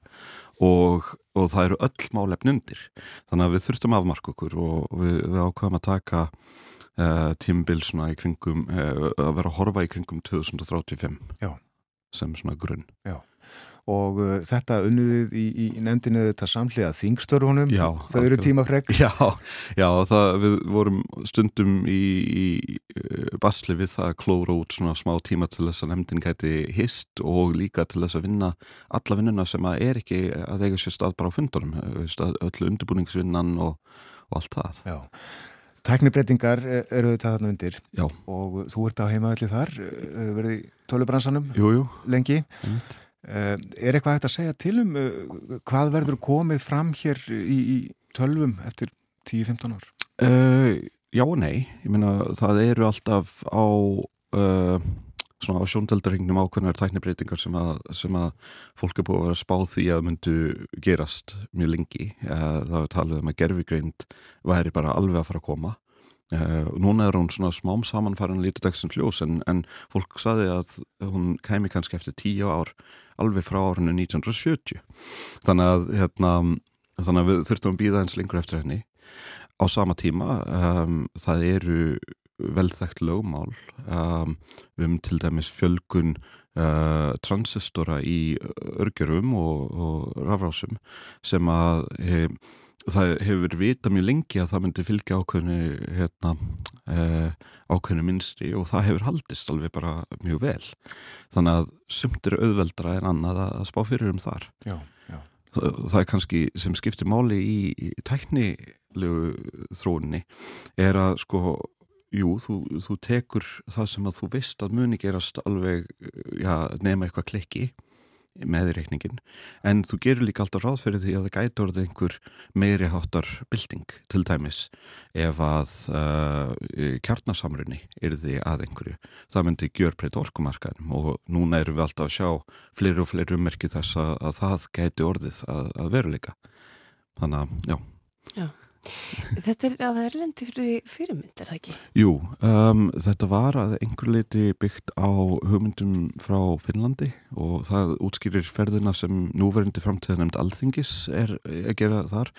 [SPEAKER 13] og, og það eru öll málefn undir þannig að við þurftum að afmarka okkur og við, við ákvæðum að taka uh, tímbil svona í kringum uh, að vera að horfa í kringum 2035
[SPEAKER 10] Já.
[SPEAKER 13] sem svona grunn
[SPEAKER 10] Já. Og uh, þetta unniðið í, í nefndinu þetta samhliða þingstörfunum,
[SPEAKER 13] Já,
[SPEAKER 10] þau eru tímafreg.
[SPEAKER 13] Já, já það, við vorum stundum í, í uh, basli við það að klóra út svona smá tíma til þess að nefndin gæti hist og líka til þess að vinna alla vinnuna sem að er ekki að eiga sér stað bara á fundunum, eh, öllu undirbúningsvinnan og, og allt það.
[SPEAKER 10] Já. Tæknibreitingar eh, eru þetta þarna undir
[SPEAKER 13] Já.
[SPEAKER 10] og þú ert á heimavelli þar, eh, verið tölubransanum
[SPEAKER 13] Jú, jú.
[SPEAKER 10] lengi.
[SPEAKER 13] Einmitt.
[SPEAKER 10] Uh, er eitthvað hægt að segja til um uh, hvað verður komið fram hér í, í tölvum eftir 10-15 ár?
[SPEAKER 13] Uh, já og nei, ég meina það eru alltaf á uh, á sjóndeldarhengnum ákveðnar tæknibreitingar sem að, sem að fólk er búið að vera að spá því að myndu gerast mjög lengi. Það er talið um að gerfigreind væri bara alveg að fara að koma. Uh, núna er hún svona smám saman farin lítið dagsins ljós en, en fólk saði að hún kæmi kannski eftir tíu ár alveg frá árinu 1970 þannig að hérna þannig að við þurftum að býða eins lengur eftir henni. Á sama tíma um, það eru velþekkt lögmál um, um til dæmis fjölgun uh, transistora í örgjörum og, og rafrásum sem að hef, það hefur vita mjög lengi að það myndi fylgja ákveðinu hérna, ákveðinu minnstri og það hefur haldist alveg bara mjög vel. Þannig að sumt er auðveldra en annað að spá fyrir um þar.
[SPEAKER 10] Já, já.
[SPEAKER 13] það, það er kannski sem skiptir máli í, í tæknilegu þróunni er að sko jú, þú, þú tekur það sem að þú veist að muni gerast alveg já, nema eitthvað klikki með í reikningin en þú gerur líka alltaf ráð fyrir því að það gæti orðið einhver meiri háttar bilding til dæmis ef að uh, kjarnasamrunni er því að einhverju. Það myndi gjörbreyta orkumarkaðum og núna erum við alltaf að sjá fleiri og fleiri ummerki þess að, að það gæti orðið að, að veruleika. Þannig að, já.
[SPEAKER 14] Já. Þetta er að erlendi fyrir fyrirmynd, er það ekki?
[SPEAKER 13] Jú, um, þetta var að einhver leiti byggt á hugmyndum frá Finnlandi og það útskýrir ferðina sem núverindi framtíðanemnd alþingis er að gera þar.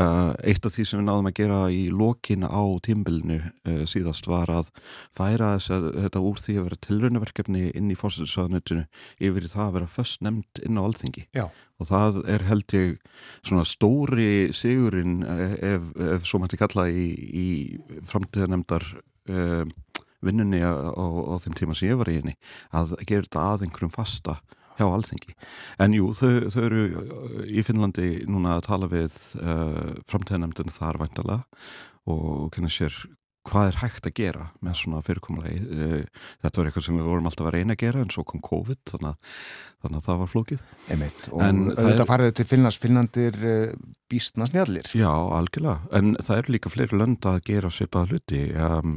[SPEAKER 13] Uh, eitt af því sem við náðum að gera í lokin á tímbilinu uh, síðast var að færa þess að þetta úr því að vera tilraunaverkefni inn í fórsæðisöðanutinu yfir það að vera först nefnd inn á alþingi.
[SPEAKER 10] Já.
[SPEAKER 13] Og það er held ég svona stóri sigurinn ef, ef svo mætti kalla í, í framtíðanemdar uh, vinnunni á, á, á þeim tíma sem ég var í henni að gera þetta að einhverjum fasta hjá alþengi. En jú, þau, þau eru í Finnlandi núna að tala við uh, framtíðanemdin þar væntalega og kynna sér hvað er hægt að gera með svona fyrirkomulegi þetta var eitthvað sem við vorum alltaf að reyna að gera en svo kom COVID þannig að, þannig að það var flókið.
[SPEAKER 10] Einmitt. og en þetta er... farið til Finnlands Finnlandir býstna snjallir.
[SPEAKER 13] Já, algjörlega, en það eru líka fleiri lönd að gera svipaða hluti. Um,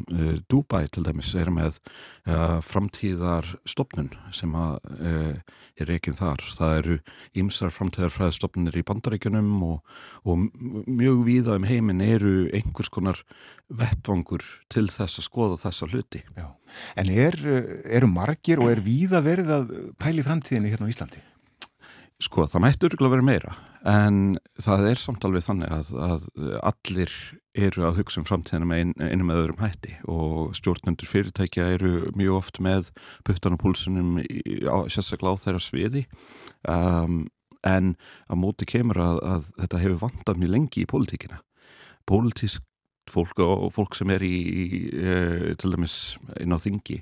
[SPEAKER 13] Dubai til dæmis er með uh, framtíðar stopnun sem að uh, er ekki þar, það eru ímsar framtíðar fræðstopnunir í bandaríkjunum og, og mjög víða um heiminn eru einhvers konar vettvangur til þess að skoða þessa hluti.
[SPEAKER 10] Já. En er, eru margir og er víða verið að pæli framtíðinni hérna á Íslandi?
[SPEAKER 13] Sko, það mættu örgulega verið meira, en það er samt alveg þannig að, að allir eru að hugsa um framtíðina með ein, einu með öðrum hætti og stjórnendur fyrirtækja eru mjög oft með puttan og púlsunum sérstaklega á þeirra sviði um, en að móti kemur að, að þetta hefur vandað mjög lengi í pólitíkina. Pólitísk fólk og fólk sem er í, í til dæmis inn á þingi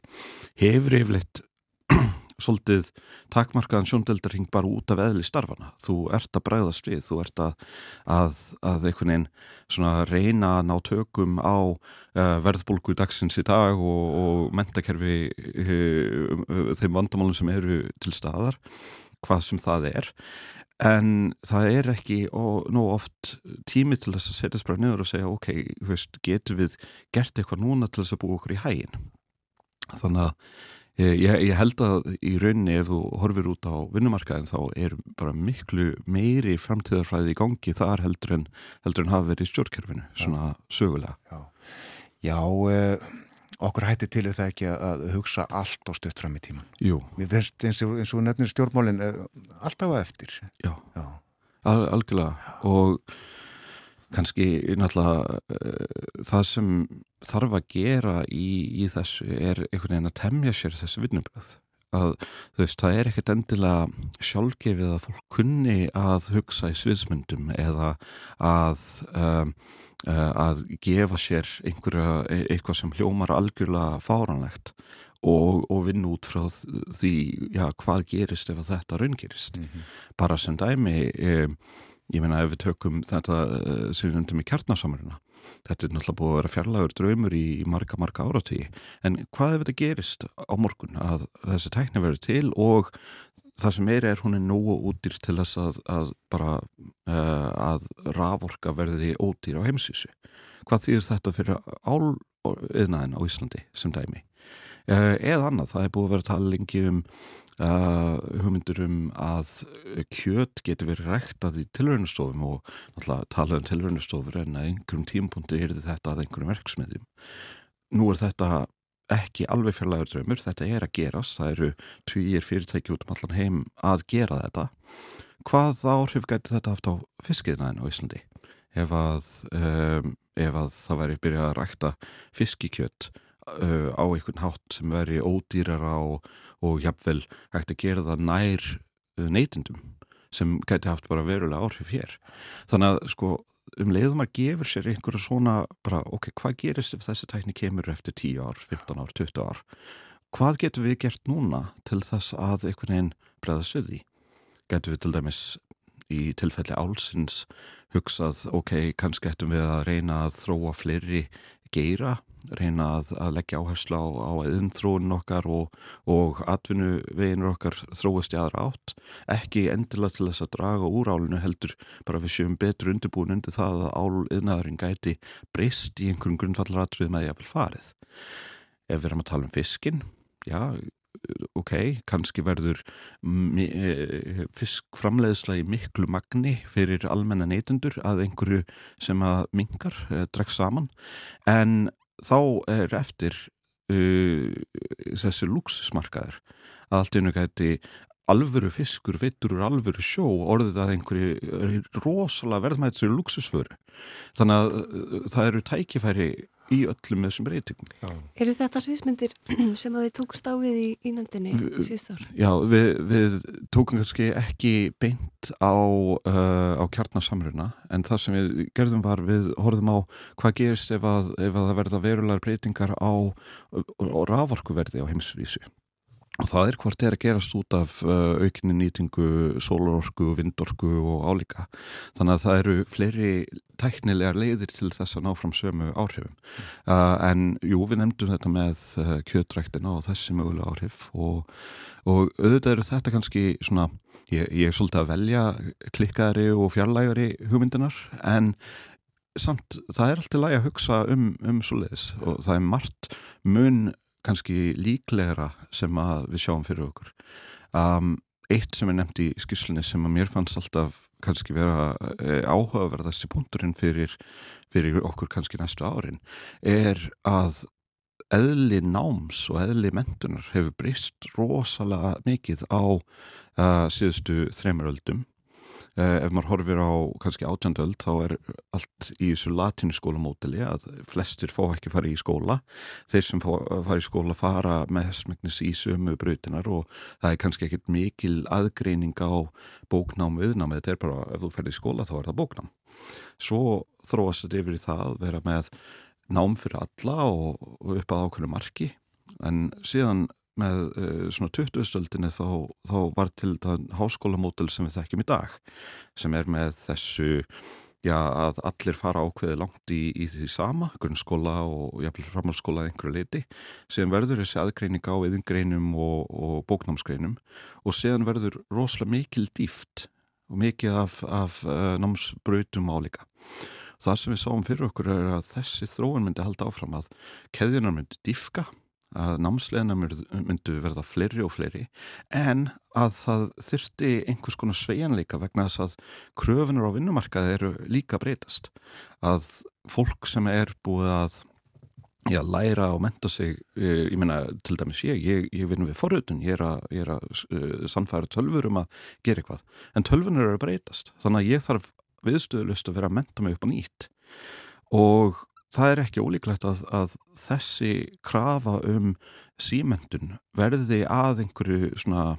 [SPEAKER 13] hefur yfirleitt *clears throat* svolítið takmarkaðan sjóndeldarhing bara út af eðli starfana. Þú ert að bræðast við, þú ert að, að, að einhvern veginn svona reyna að ná tökum á uh, verðbólgu dagsins í dag og, og mentakerfi uh, þeim vandamálum sem eru til staðar, hvað sem það er en það er ekki nú oft tími til þess að setjast bara niður og segja ok, veist, getur við gert eitthvað núna til þess að búa okkur í hægin þannig að ég, ég held að í rauninni ef þú horfir út á vinnumarkaðin þá er bara miklu meiri framtíðarfræði í gangi þar heldur en, heldur en hafa verið í stjórnkerfinu, svona sögulega.
[SPEAKER 10] Já, Já uh okkur hætti til er það ekki að hugsa allt á stutt fram í tíman.
[SPEAKER 13] Jú.
[SPEAKER 10] Mér verðst eins og, eins og nefnir stjórnmálinn alltaf að eftir.
[SPEAKER 13] Já, Já. Al algjörlega og kannski náttúrulega uh, það sem þarf að gera í, í þessu er einhvern veginn að temja sér þessu vinnubröð að veist, það er ekkert endilega sjálfgefið að fólk kunni að hugsa í sviðsmyndum eða að um, að gefa sér einhverja, eitthvað sem hljómar algjörlega fáranlegt og, og vinna út frá því já, hvað gerist ef þetta raungerist mm -hmm. bara sem dæmi eh, ég meina ef við tökum þetta sem við undum í kjarnasamurina þetta er náttúrulega búið að vera fjarlagur draumur í marga, marga áratígi en hvað ef þetta gerist á morgun að þessi tækni verður til og það sem er er hún er nógu útýr til þess að, að bara uh, að raforka verði ódýr á heimsísu. Hvað þýr þetta fyrir áliðnaðin á Íslandi sem dæmi? Uh, eða annað, það er búið að vera tala lengi um uh, hugmyndur um að kjöt getur verið ræktað í tilvörnustofum og náttúrulega tala um tilvörnustofur en að einhverjum tímpunkti er þetta að einhverjum verksmiðjum. Nú er þetta ekki alveg fjarlægur draumur, þetta er að gerast, það eru týjir fyrirtæki út um allan heim að gera þetta. Hvað áhrif gæti þetta haft á fiskiðnaðin á Íslandi? ef að, um, ef að það væri byrjað að rækta fiskikjött uh, á einhvern hátt sem veri ódýrara og, og jafnvel hægt að gera það nær uh, neytindum sem gæti haft bara verulega áhrif hér. Þannig að sko um leiðum að gefur sér einhverju svona bara ok, hvað gerist ef þessi tækni kemur eftir 10 ár, 15 ár, 20 ár? Hvað getum við gert núna til þess að einhvern veginn bregða söði? Getum við til dæmis í tilfelli álsins hugsað, ok, kannski ættum við að reyna að þróa fleiri geira, reyna að, að leggja áherslu á, á eðinþróun okkar og, og atvinnuveginur okkar þróast í aðra átt, ekki endilega til þess að draga úr álinu heldur bara við sjöum betur undirbúin undir það að áliðnaðurinn gæti breyst í einhverjum grundvallaratriðum að ég vil farið. Ef við erum að tala um fiskin, já, ok, kannski verður e, fiskframleiðsla í miklu magni fyrir almenna neytundur að einhverju sem að mingar eh, dregst saman en þá er eftir uh, þessi luxusmarkaður að allt einu gæti alvöru fiskur, vittur úr alvöru sjó orðið að einhverju rosalega verðmættur luxusföru þannig að uh, það eru tækifæri í öllum þessum breytingum.
[SPEAKER 14] Eru þetta sviðsmyndir *clears throat* sem að þið tókust á við í, í nefndinni síðust ár?
[SPEAKER 13] Já, við, við tókum kannski ekki beint á, uh, á kjarnasamruna en það sem við gerðum var við horfum á hvað gerist ef að, ef að það verða verulegar breytingar á, á raforkuverði á heimsvísu. Og það er hvort er að gerast út af uh, aukinni nýtingu, sólorku, vindorku og álíka. Þannig að það eru fleiri tæknilegar leiðir til þess að ná fram sömu áhrifum. Uh, en jú, við nefndum þetta með uh, kjötræktina og þessi mögulega áhrif og, og auðvitað eru þetta kannski svona, ég, ég er svolítið að velja klikkaðari og fjarlægari hugmyndinar en samt það er alltaf læg að hugsa um, um svo leiðis og það er margt mun kannski líklegra sem við sjáum fyrir okkur. Um, eitt sem er nefnt í skyslinni sem að mér fannst alltaf kannski vera e, áhugaverða þessi punkturinn fyrir, fyrir okkur kannski næstu árin er að eðli náms og eðli mentunar hefur breyst rosalega mikið á uh, síðustu þreymuröldum ef maður horfir á kannski átjöndöld þá er allt í þessu latínuskólamódeli að flestir fá ekki fara í skóla. Þeir sem fá, fara í skóla fara með þessmæknis í sömu brutinar og það er kannski ekkit mikil aðgreining á bóknám viðnámi, þetta er bara ef þú ferði í skóla þá er það bóknám. Svo þróast þetta yfir í það að vera með nám fyrir alla og, og upp að ákveðinu marki. En síðan með uh, svona 20-stöldinni þá, þá var til það háskólamódel sem við þekkjum í dag sem er með þessu já, að allir fara ákveði langt í, í því sama, grunnskóla og jafnvel framhalskóla einhverju leiti síðan verður þessi aðgreining á yðingreinum og, og bóknámsgreinum og síðan verður rosalega mikil dýft og mikið af, af uh, námsbrautum álíka. Það sem við sáum fyrir okkur er að þessi þróun myndi halda áfram að keðjunar myndi dýfka að námsleina myndu verða fleiri og fleiri en að það þyrti einhvers konar sveianleika vegna þess að kröfunur á vinnumarkaði eru líka breytast. Að fólk sem er búið að já, læra og menta sig ég meina til dæmis ég ég, ég vinn við forröðun, ég er að, að uh, sannfæra tölfur um að gera eitthvað. En tölfunur eru breytast þannig að ég þarf viðstöðulust að vera að menta mig upp á nýtt. Og það er ekki ólíklegt að, að þessi krafa um símendun verði að einhverju svona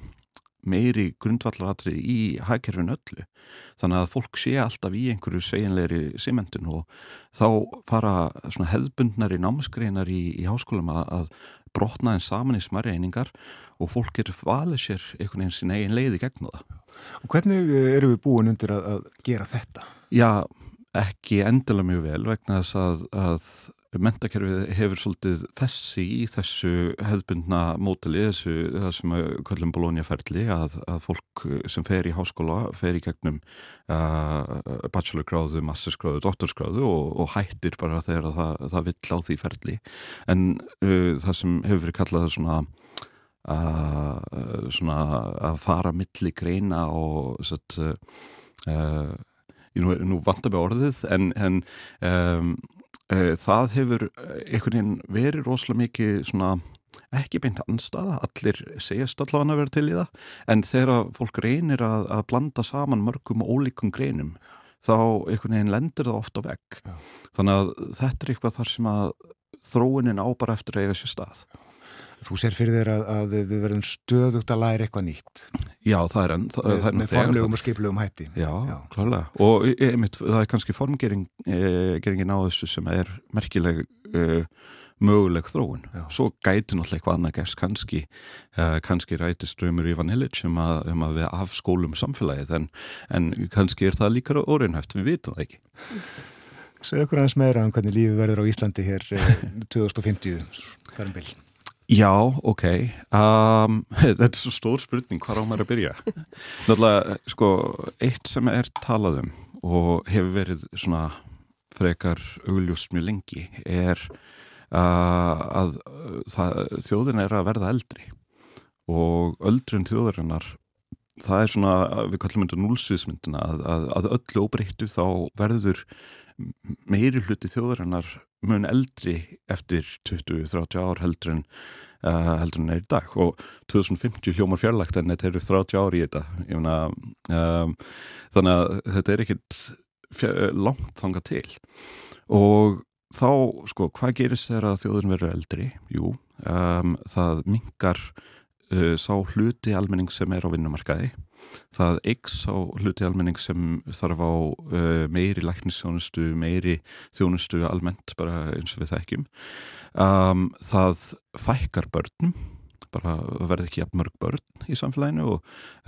[SPEAKER 13] meiri grundvallaratri í hækkerfin öllu. Þannig að fólk sé alltaf í einhverju seginleiri símendun og þá fara svona hefðbundnari námsgreinar í, í háskólum að, að brotna einn saman í smæri einingar og fólk getur valið sér einhvern veginn sín eigin leiði gegn það.
[SPEAKER 10] Og hvernig eru við búin undir að, að gera þetta?
[SPEAKER 13] Já, ekki endilega mjög vel vegna þess að, að mentakerfið hefur svolítið fessi í þessu hefðbundna mótali, þessu það sem við kallum Bologna-ferli að, að fólk sem fer í háskóla fer í gegnum uh, bachelorgráðu, mastersgráðu, doktorsgráðu og, og hættir bara þegar það, það vill á því ferli. En uh, það sem hefur verið kallað svona uh, svona að fara milli greina og satt uh, nú, nú vantar mig orðið en, en um, uh, það hefur einhvern veginn verið rosalega mikið svona ekki beint anstaða, allir segjast allavega að vera til í það, en þegar fólk reynir að, að blanda saman mörgum og ólíkum greinum þá einhvern veginn lendir það ofta vekk þannig að þetta er eitthvað þar sem að þróunin á bara eftir að eiga sér stað
[SPEAKER 10] Þú sér fyrir þér að, að við verðum stöðugt að læra eitthvað nýtt.
[SPEAKER 13] Já, það er enn það,
[SPEAKER 10] með,
[SPEAKER 13] það er
[SPEAKER 10] með formlegum og skiplegum hætti.
[SPEAKER 13] Já, klálega og e- einmitt, það er kannski formgering e, á þessu sem er merkileg e, möguleg þróun.
[SPEAKER 10] Já.
[SPEAKER 13] svo gæti náttúrulega eitthvað annað gerst. Kannski, e, kannski ræti ströymur í Vanillich um að, um að við afskólum samfélagið en, en kannski er það líka órinnhæft, við vitum það ekki.
[SPEAKER 10] Segðu okkur aðeins meira um hvernig lífið verður á Íslandi hér eh, 2050 þar um bil
[SPEAKER 13] Já, ok. Um, *laughs* Þetta er svo stór spurning hvað á maður að byrja? Náttúrulega, sko, eitt sem er talað um og hefur verið svona frekar augljóst mjög lengi er uh, að uh, það, þjóðin er að verða eldri og öldrun þjóðarinnar það er svona, við kallum þetta núlsviðsmyndina að, að, að öllu óbreyttu þá verður meiri hluti þjóðarinnar mun eldri eftir 20-30 ár heldur en, uh, heldur en er í dag. Og 2050 hljómar fjarlægt en þetta eru 30 ár í þetta. Mena, um, þannig að þetta er ekkit langt þanga til. Og þá sko hvað gerist þegar þjóðin verður eldri? Jú, um, það mingar uh, sá hluti almenning sem er á vinnumarkaði það eigs á hluti almenning sem þarf á uh, meiri læknisþjónustu, meiri þjónustu almennt bara eins og við þekkjum. Um, það fækkar börnum bara verði ekki jafn mörg börn í samfélaginu og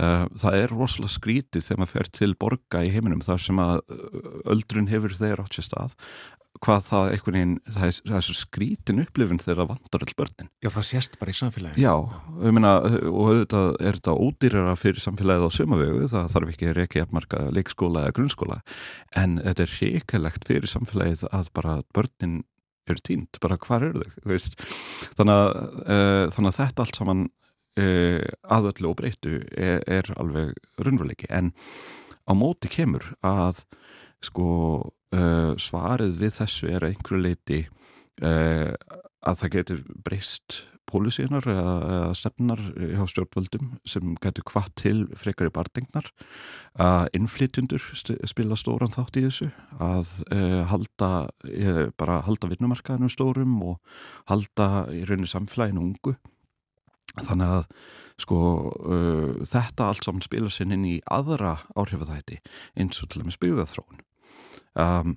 [SPEAKER 13] uh, það er rosalega skrítið þegar maður fer til borga í heiminum þar sem að uh, öldrun hefur þegar átt sér stað hvað það einhvern veginn, það er, það er svo skrítin upplifin þegar það vantar all börnin.
[SPEAKER 10] Já, það sést bara í samfélaginu.
[SPEAKER 13] Já, ég meina, og auðvitað er þetta ódýrara fyrir samfélagið á sumavegu, það þarf ekki að reyka jafnmarka leikskóla eða grunnskóla, en þetta er hrikalegt fyrir samfélagið að bara börnin eru týnd, bara hvar eru þau, þannig að, uh, þannig að þetta allt saman uh, aðöllu og breytu er, er alveg raunveruleiki, en á móti kemur að sko uh, svarið við þessu er einhverju leiti uh, að það getur breyst pólisíunar eða, stefnar hjá stjórnvöldum sem getur hvað til frekari barndegnar að innflytjundur spila stóran þátt í þessu að uh, halda uh, bara halda vinnumarkaðinu stórum og halda í rauninni samfélaginu ungu. Þannig að sko uh, þetta allt saman spila sinn inn í aðra áhrifathætti eins og til að með spygðaþróun um,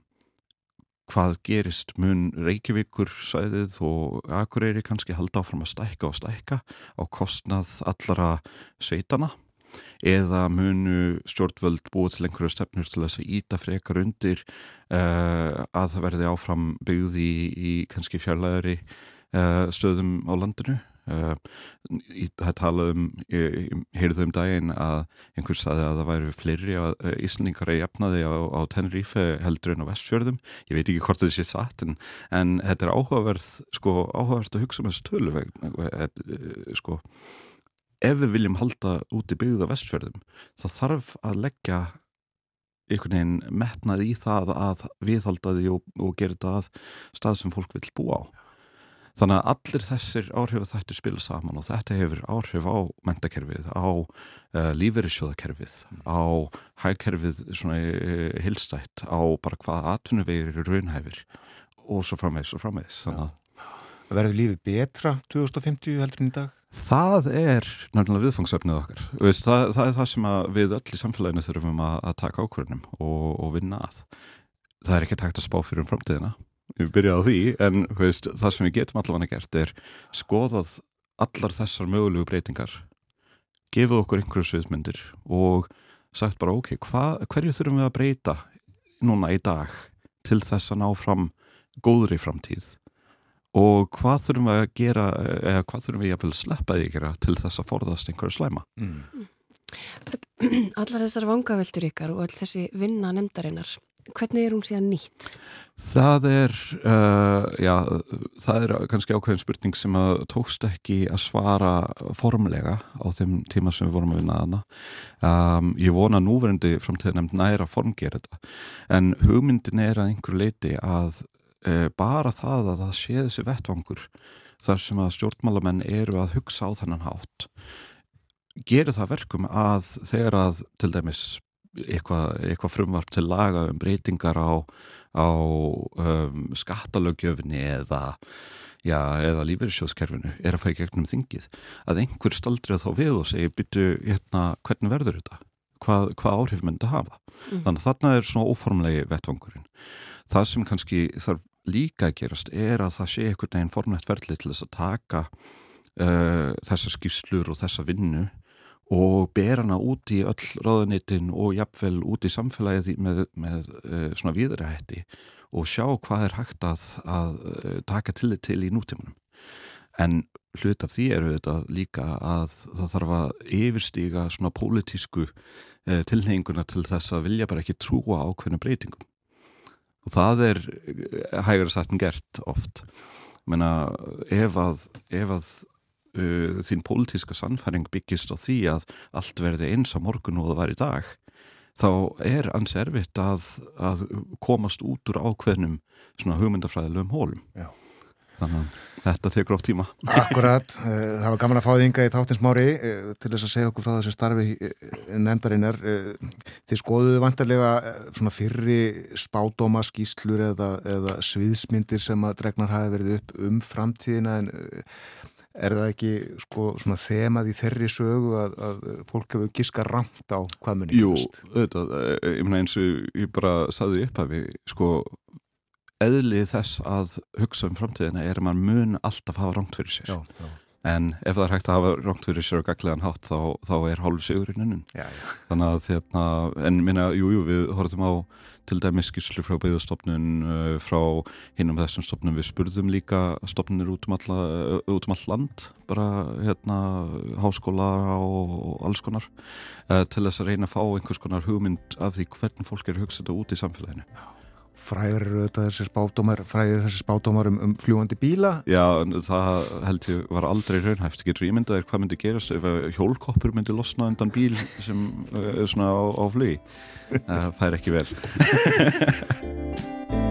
[SPEAKER 13] hvað gerist? Mun Reykjavíkur sæðið og Akureyri kannski halda áfram að stækka og stækka á kostnað allara sveitana eða munu stjórnvöld búið til einhverju stefnur til þess að íta frekar undir uh, að það verði áfram byggði í, í kannski fjarlæðari uh, stöðum á landinu það tala um ég heyrðu um daginn að einhver saði að það væri fleiri uh, íslendingar að jafnaði á, á Tenerife heldur en á vestfjörðum. Ég veit ekki hvort þetta sé satt en, en þetta er áhugaverð sko, áhugaverð að hugsa um þessu tölu uh, sko ef við viljum halda út í byggða vestfjörðum þá þarf að leggja einhvern veginn metnað í það að viðhalda því og, og gera þetta að stað sem fólk vil búa á Þannig að allir þessir áhrif að þetta spila saman og þetta hefur áhrif á mentakerfið, á uh, lífeyrissjóðakerfið, á hægkerfið svona uh, hilstætt, á bara hvað atvinnuvegir eru raunhæfir og svo framvegs og framvegs. Þannig að
[SPEAKER 10] Verður lífið betra 2050 heldur en í dag?
[SPEAKER 13] Það er náttúrulega viðfangsefnið okkar. Veist, það, það er það sem við öll í samfélaginu þurfum að, að taka ákvörnum og, og vinna að. Það er ekki takt að spá fyrir um framtíðina við byrjaði á því, en veist, það sem við getum allavega gert er skoðað allar þessar mögulegu breytingar gefið okkur einhverju sviðmyndir og sagt bara ok, hva, hverju þurfum við að breyta núna í dag til þess að ná fram góðri framtíð og hvað þurfum við að gera eða hvað þurfum við að sleppa því að gera til þess að forðast einhverju slæma
[SPEAKER 10] mm. *clears throat*
[SPEAKER 14] Allar þessar vangaveltur ykkar og all þessi vinna nefndarinnar hvernig er hún síðan nýtt?
[SPEAKER 13] Það er, uh, já, það er kannski ákveðin spurning sem að tókst ekki að svara formlega á þeim tíma sem við vorum að vinna aðna. Um, ég vona núverendi framtíðanemnd næra formgera þetta, en hugmyndin er að einhver leiti að uh, bara það að það sé þessi vettvangur þar sem að stjórnmálamenn eru að hugsa á þennan hátt gerir það verkum að þegar að til dæmis eitthvað eitthva frumvarp til laga um breytingar á, á um, skattalögjöfni eða, eða lífeyrissjóðskerfinu er að fæ gegnum þingið. Að einhver staldrið þá við og segir byttu hérna hvernig verður þetta? Hvað, hvað áhrif myndi hafa? Mm. þannig að þarna er svona óformlegi vettvangurinn. Það sem kannski þarf líka að gerast er að það sé einhvern veginn formlegt ferli til þess að taka uh, þessar skýslur og þessa vinnu og ber hana út í öll ráðunitin og jafnvel út í samfélagið með, með uh, svona viðrætti og sjá hvað er hægt að, að uh, taka tillit til í nútímanum. En hlut af því eru þetta líka að það þarf að yfirstíga svona pólitísku uh, tilhenguna til þess að vilja bara ekki trúa ákveðinu breytingum. Og það er hægur að sættin gert oft. Menna ef að, ef að uh, þín pólitíska sannfæring byggist á því að allt verði eins á morgun og það var í dag þá er ansi erfitt að, að komast út úr ákveðnum svona hugmyndafræðilegum hólum Já. þannig að þetta tekur oft tíma.
[SPEAKER 10] Akkurat, uh, það var gaman að fá þið ynga í þáttinsmári uh, til þess að segja okkur frá þessu starfi nefndarinnar. Þið skoðuðu vantarlega svona fyrri spádóma skýslur eða, eða sviðsmyndir sem að dregnar hafi verið upp um framtíðina en er það ekki sko svona þemað í þerri sögu að, að fólk hefur giska ramt á hvað munir
[SPEAKER 13] Jú, auðvitað, eh, ég meina eins og ég bara saði upp að við sko eðlið þess að hugsa um framtíðina er að mann mun alltaf hafa ramt fyrir sér. Já, já. en ef það er hægt að hafa ramt fyrir sér og gaglegan hátt þá, þá er hálf sigurinn innun þannig að þérna, en minna, jújú, jú, við horfum á til dæmis skýrslu frá byggðastofnun uh, frá hinnum þessum stofnun við spurðum líka stofnunir út um, alla, uh, um all land bara hérna háskóla og alls konar uh, til þess að reyna að fá einhvers konar hugmynd af því hvernig fólk er hugsað út í samfélaginu
[SPEAKER 10] fræður þetta þessi spátumar fræður þessi spátumar um, um fljúandi bíla.
[SPEAKER 13] Já, það held ég var aldrei raunhæft, getur ímyndaðir hvað myndi gerast ef hjólkoppur myndi losna undan bíl sem er uh, svona á, á flugi? *laughs* Það fær ekki vel *laughs*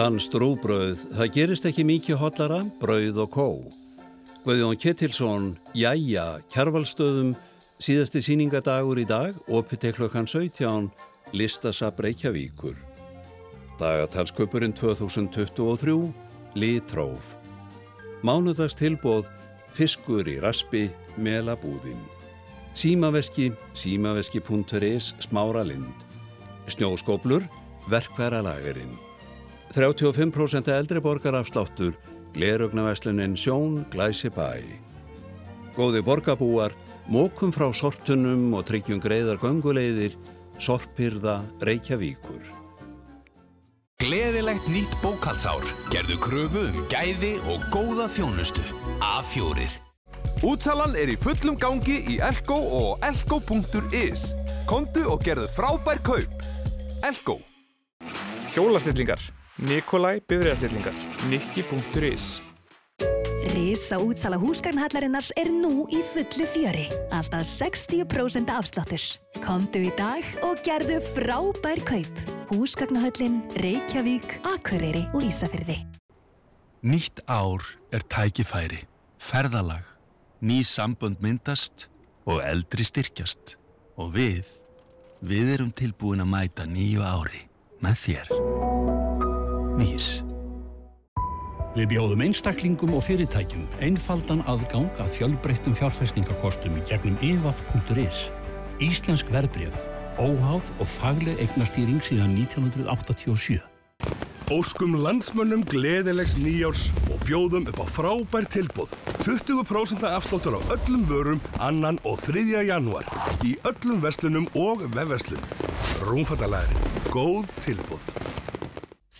[SPEAKER 9] Danst rúbröð, það gerist ekki mikið hotlara, brauð og kó. Guðjón Kettilsson, Jæja, Kjærvalstöðum, síðasti síningadagur í dag, opið til klokkan 17, listasab Reykjavíkur. Dagatalsköpurinn 2023, Litróf. Mánudags tilbóð, fiskur í raspi, melabúðinn. Símaveski, símaveski.is, smáralind. Snjóskoblur, verkværalagurinn. 35% eldri borgarafsláttur, glerugnavæslunin Sjón Glæsi bæ. Góði borgarbúar, mókum frá sortunum og tryggjum greiðar gönguleiðir, sorpirða Reykjavíkur.
[SPEAKER 15] Gleðilegt nýtt bókaldsár. Gerðu kröfu um gæði og góða þjónustu. A4.
[SPEAKER 16] Útsalan er í fullum gangi í Elko og elko.is. Kondu og gerðu frábær kaup. Elko.
[SPEAKER 17] Hjólastillingar. Nikolai Bifriðastillingar, nikki.is
[SPEAKER 18] Risa útsala húsgagnhallarinnars er nú í fullu fjöri. Alltaf 60% afsláttur. Komdu í dag og gerðu frábær kaup. Húsgagnahöllin, Reykjavík, Akureyri og Ísafyrði.
[SPEAKER 19] Nýtt ár er tækifæri, ferðalag, ný sambönd myndast og eldri styrkjast. Og við, við erum tilbúin að mæta nýju ári með þér. Vís.
[SPEAKER 20] Við bjóðum einstaklingum og fyrirtækjum einfaldan aðgang að fjölbreyttum fjárfæstingakostum í gegnum evaf.is. Íslensk verbreyð, óháð og fagleg eignastýring síðan 1987.
[SPEAKER 21] Óskum landsmönnum gleðilegs nýjárs og bjóðum upp á frábær tilbúð. 20% afsláttur á öllum vörum annan og 3. janúar í öllum verslunum og vefverslun. Rúmfattalæri. Góð tilbúð.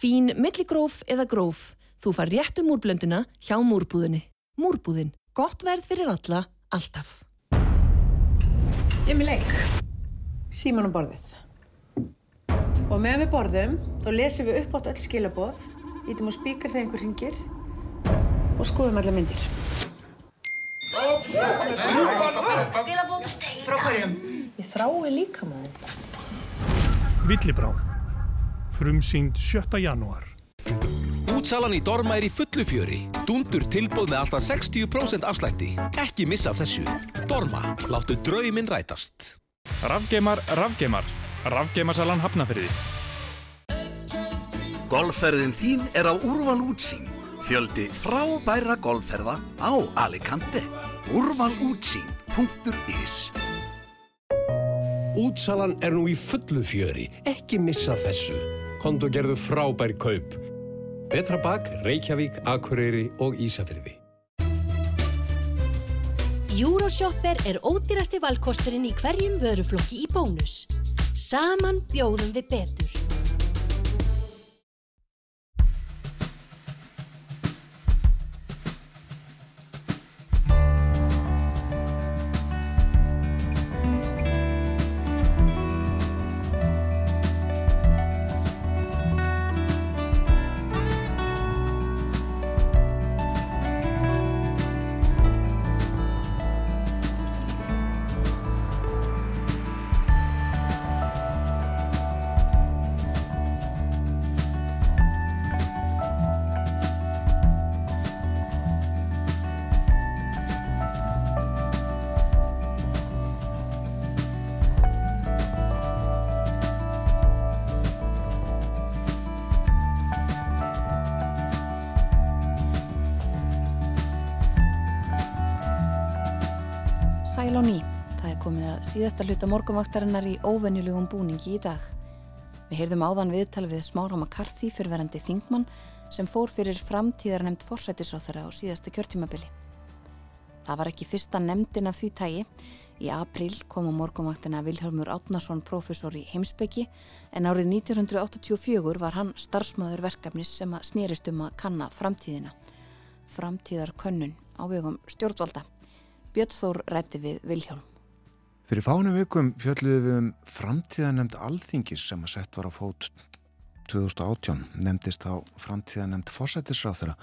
[SPEAKER 22] Fín milligróf eða gróf. Þú far réttu múrblönduna hjá múrbúðinni. Múrbúðin. Gott verð fyrir alla, alltaf.
[SPEAKER 23] Ég er með leik. Síman á borðið. Og meðan við borðum, þá lesum við upp átt öll skilaboð, ítum á spíkar þegar einhver ringir og skoðum alla myndir. Frá hverjum? Ég þrái líka maður.
[SPEAKER 24] Villibráð. Frumsýnd 7. janúar.
[SPEAKER 15] Útsalan í Dorma er í fullu fjöri. Dundur tilbúð með alltaf 60% afslætti. Ekki missa þessu. Dorma, láttu drauminn rætast.
[SPEAKER 17] Rafgeimar, rafgeimar. Rafgeimarsalan Hafnafyrði.
[SPEAKER 25] Golfferðin þín er á úrval útsýn. Fjöldi frábæra golfferða á Alicante. Úrvalútsýn.is
[SPEAKER 26] Útsalan er nú í fullu fjöri, ekki missa þessu. Konto gerðu frábær kaup. Betra bak, Reykjavík, Akureyri og Ísafyrði.
[SPEAKER 27] Euroshopper er ódýrasti valkosturinn í hverjum vöruflokki í bónus. Saman bjóðum við betur.
[SPEAKER 1] Síðasta hluta morgunvaktarinnar í óvenjulegum búningi í dag. Við heyrðum áðan viðtal við Smára McCarthy fyrverandi Þingmann sem fór fyrir framtíðarnemnd forsætisráþara á síðasta kjörtímabili. Það var ekki fyrsta nemndin af því tægi. Í april kom á morgunvaktina Vilhelmur Átnason profesor í heimsbyggi en árið 1984 var hann starfsmöður verkefnis sem að snýrist um að kanna framtíðina. Framtíðarkönnun á vegum stjórnvalda. Björn Þór rætti við Vilhjálm.
[SPEAKER 10] Fyrir fánu vikum fjölluðum við um framtíðanemnd alþingis sem að sett var á fót 2018, nefndist á framtíðanemnd fósættisráþura.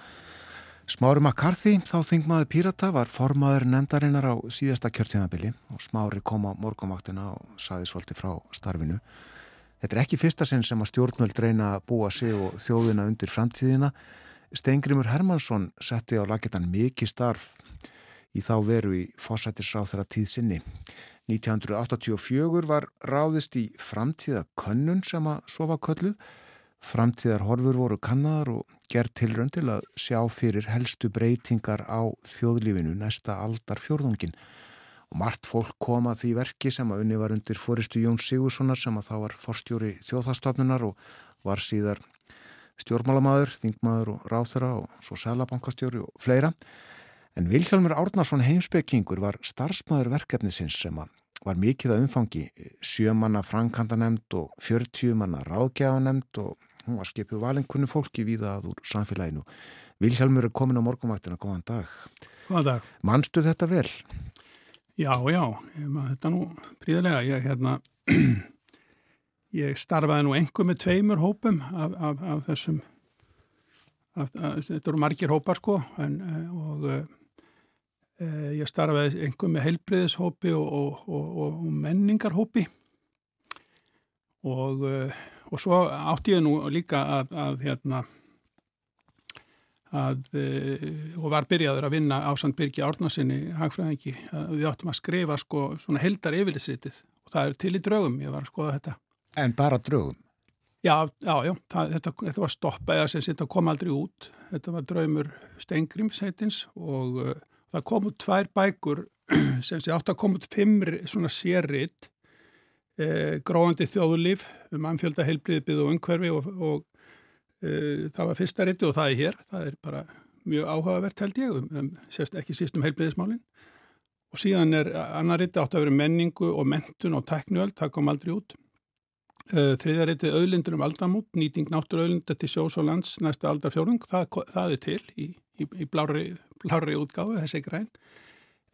[SPEAKER 10] Smári McCarthy, þá þingmaður Pírata, var formaður nefndarinnar á síðasta kjörtíðanabili og Smári kom á morgunvaktina og saði svolítið frá starfinu. Þetta er ekki fyrsta sinn sem að stjórnvöld reyna að búa sig og þjóðina undir framtíðina. Steingrimur Hermansson setti á lagetan mikið starf í þá veru í fósættisráð þeirra tíð sinni. 1984 var ráðist í framtíða könnun sem að svo var kölluð. Framtíðar horfur voru kannaðar og gerð tilrönd til að sjá fyrir helstu breytingar á þjóðlífinu næsta aldar fjórðungin. Og margt fólk kom að því verki sem að unni var undir fóristu Jón Sigurssonar sem að þá var forstjóri þjóðhastofnunar og var síðar stjórnmálamadur, þingmaður og ráþara og svo selabankastjóri og fleira. En Vilhelmur Árnarsson heimspekingur var starfsmæður verkefnisins sem var mikið að umfangi sjömanna frankandanemnd og fjörtjumanna ráðgjáðanemnd og hún var skipið valenkunni fólki víðað úr samfélaginu. Vilhelmur er komin á morgunvaktina, góðan dag.
[SPEAKER 24] Góðan dag.
[SPEAKER 10] Manstu þetta vel?
[SPEAKER 24] Já, já, þetta nú príðilega. Ég, hérna, *clears throat* ég starfaði nú einhver með tveimur hópum af, af, af þessum, af, þetta eru margir hópar sko en, og Ég starfaði einhver með heilbreyðishópi og, og, og, og menningarhópi og, og svo átti ég nú líka að, að hérna að, og var byrjaður að vinna á Sand Birgi Árnarsinni hagfræðingi, að við áttum að skrifa sko svona heldar yfirlitsritið og það er til í draugum, ég var að skoða þetta.
[SPEAKER 10] En bara draugum?
[SPEAKER 24] Já, já, já, það, þetta, þetta var stoppað, þetta kom aldrei út, þetta var draumur Steingrims heitins og Það kom út tvær bækur *clears throat* sem sé átt að koma út fimm svona sérrit eh, gróðandi þjóðulíf um anfjölda heilbriðið og umhverfi og, og Uh, það var fyrsta riti og það er hér. Það er bara mjög áhugavert held ég, um, um, sérst ekki síst um heilbriðismálinn. Og síðan er annar riti átt að vera menningu og mentun og tæknuöld, það kom aldrei út. Uh, þriðja riti auðlindur um aldamút, nýting náttur auðlinda til sjós og lands næsta aldarfjórung, það, það er til í, í, í blári, blári útgáfi, þessi græn.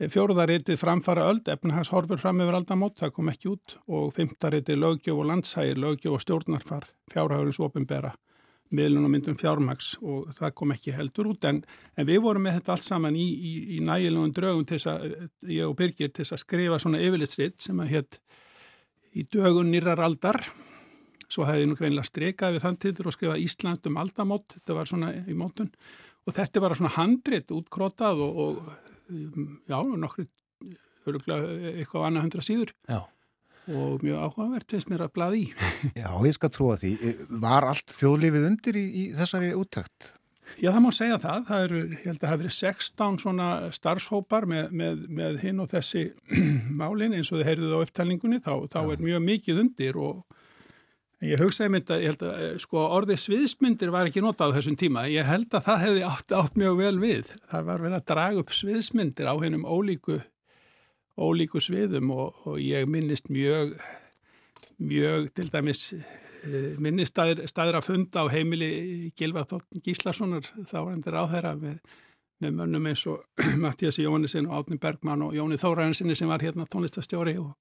[SPEAKER 24] Fjóruðaritið framfara öld, efnahans horfur fram yfir aldamót, það kom ekki út. Og fymtaritið lögjöf og landshægir, lögjöf og stjórnarfar, fjárhagurins ofinbera, miðlun og myndum fjármags og það kom ekki heldur út. En, en við vorum með þetta allt saman í, í, í nægilegum draugum til þess að, ég og Birgir, til þess að skrifa svona yfirlitsrit sem að hétt í dögun nýrar aldar, svo hefði nú greinlega streikað við þann tíður og skrifað Ísland um aldamót, þetta var svona í mótun. og þetta var svona handrit útkrótað og, og já, nokkru eitthvað annað hundra síður.
[SPEAKER 10] Já.
[SPEAKER 24] og mjög áhugavert veist mér að blaði í. *laughs*
[SPEAKER 10] Já, ég skal trúa því. Var allt þjóðlífið undir í, í þessari úttækt?
[SPEAKER 24] Já, það má segja það, það eru, ég held að það hefur verið 16 svona starfshópar með, með, með hinn og þessi *clears throat* málin. Eins og þið heyrðuð á upptalningunni, þá, þá er mjög mikið undir og Ég hugsaði mynda, ég held að sko, orðið sviðsmyndir var ekki notað á þessum tíma. Ég held að það hefði átt, átt mjög vel við. Það var verið að draga upp sviðsmyndir á hennum ólíku, ólíku sviðum og, og ég minnist mjög, mjög til dæmis minnist staðir, staðir að funda á heimili Gilva Þóttin Gíslasonar þá var hendur á þeirra með, með mönnum eins og *clears throat* Mattias Jónisson og Átni Bergman og Jóni Þóraðinsinni sem var hérna tónlistastjóri og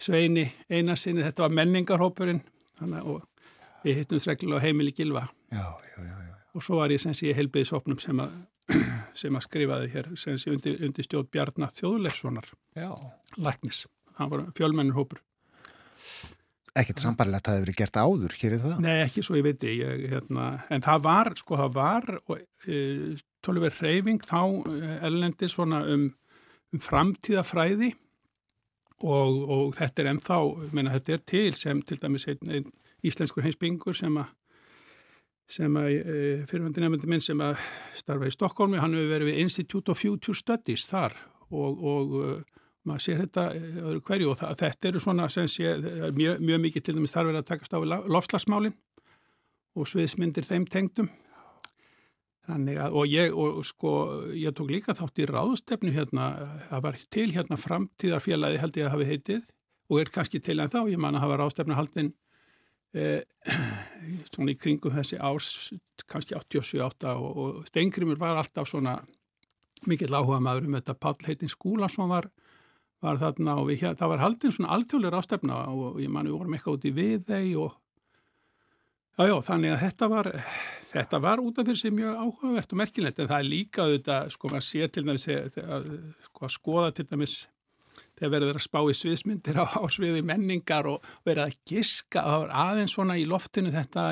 [SPEAKER 24] Sveini Einarsinni, þetta var menningarhópurinn Þannig, og við hittum þreglulega heimili gilva
[SPEAKER 10] já, já, já,
[SPEAKER 24] og svo var ég sem sé helbiði sopnum sem að, *clears throat* sem að skrifaði hér sem sé undir, undir stjórn Bjarnar Þjóðleifssonar Læknis, hann var fjölmennur hópur.
[SPEAKER 10] Ekkert sambarlegt að það hefur verið gert áður, hér er það?
[SPEAKER 24] Nei, ekki svo ég veit ég, hérna, en það var, sko það var e, tölver reyfing þá ellendi svona um, um framtíðafræði Og, og þetta er ennþá, menna, þetta er til sem til dæmis einn, einn íslenskur heimsbyngur sem að, sem að e, fyrirvendir nefndi minn sem að starfa í Stokkólmi, hann hefur verið við Institute of Future Studies þar og, og maður sér þetta öðru hverju og það, þetta eru svona sé mjög, mjög mikið til dæmis þar verið að takast á lofslagsmálinn og sviðsmyndir þeim tengdum að, og ég, og sko, ég tók líka þátt í ráðstefnu hérna, það var til hérna framtíðarfélagi held ég að hafi heitið og er kannski til en þá, ég man að hafa ráðstefnu haldinn eh, *clears throat* svona í kringum þessi árs, kannski 87-8 og, og Steingrimur var alltaf svona mikill áhuga maður um þetta, Páll heitin Skúlason var, var þarna og við, það var haldinn svona alþjóðlega ráðstefna og ég man við vorum eitthvað út í við þeir og Já, já, þannig að þetta var, þetta var út af fyrir sig mjög áhugavert og merkilegt en það er líka auðvitað, sko, maður sé til dæmis sko, að skoða til dæmis þegar verður að spá í sviðsmyndir á, á sviði menningar og verður að giska, aðeins svona í loftinu þetta,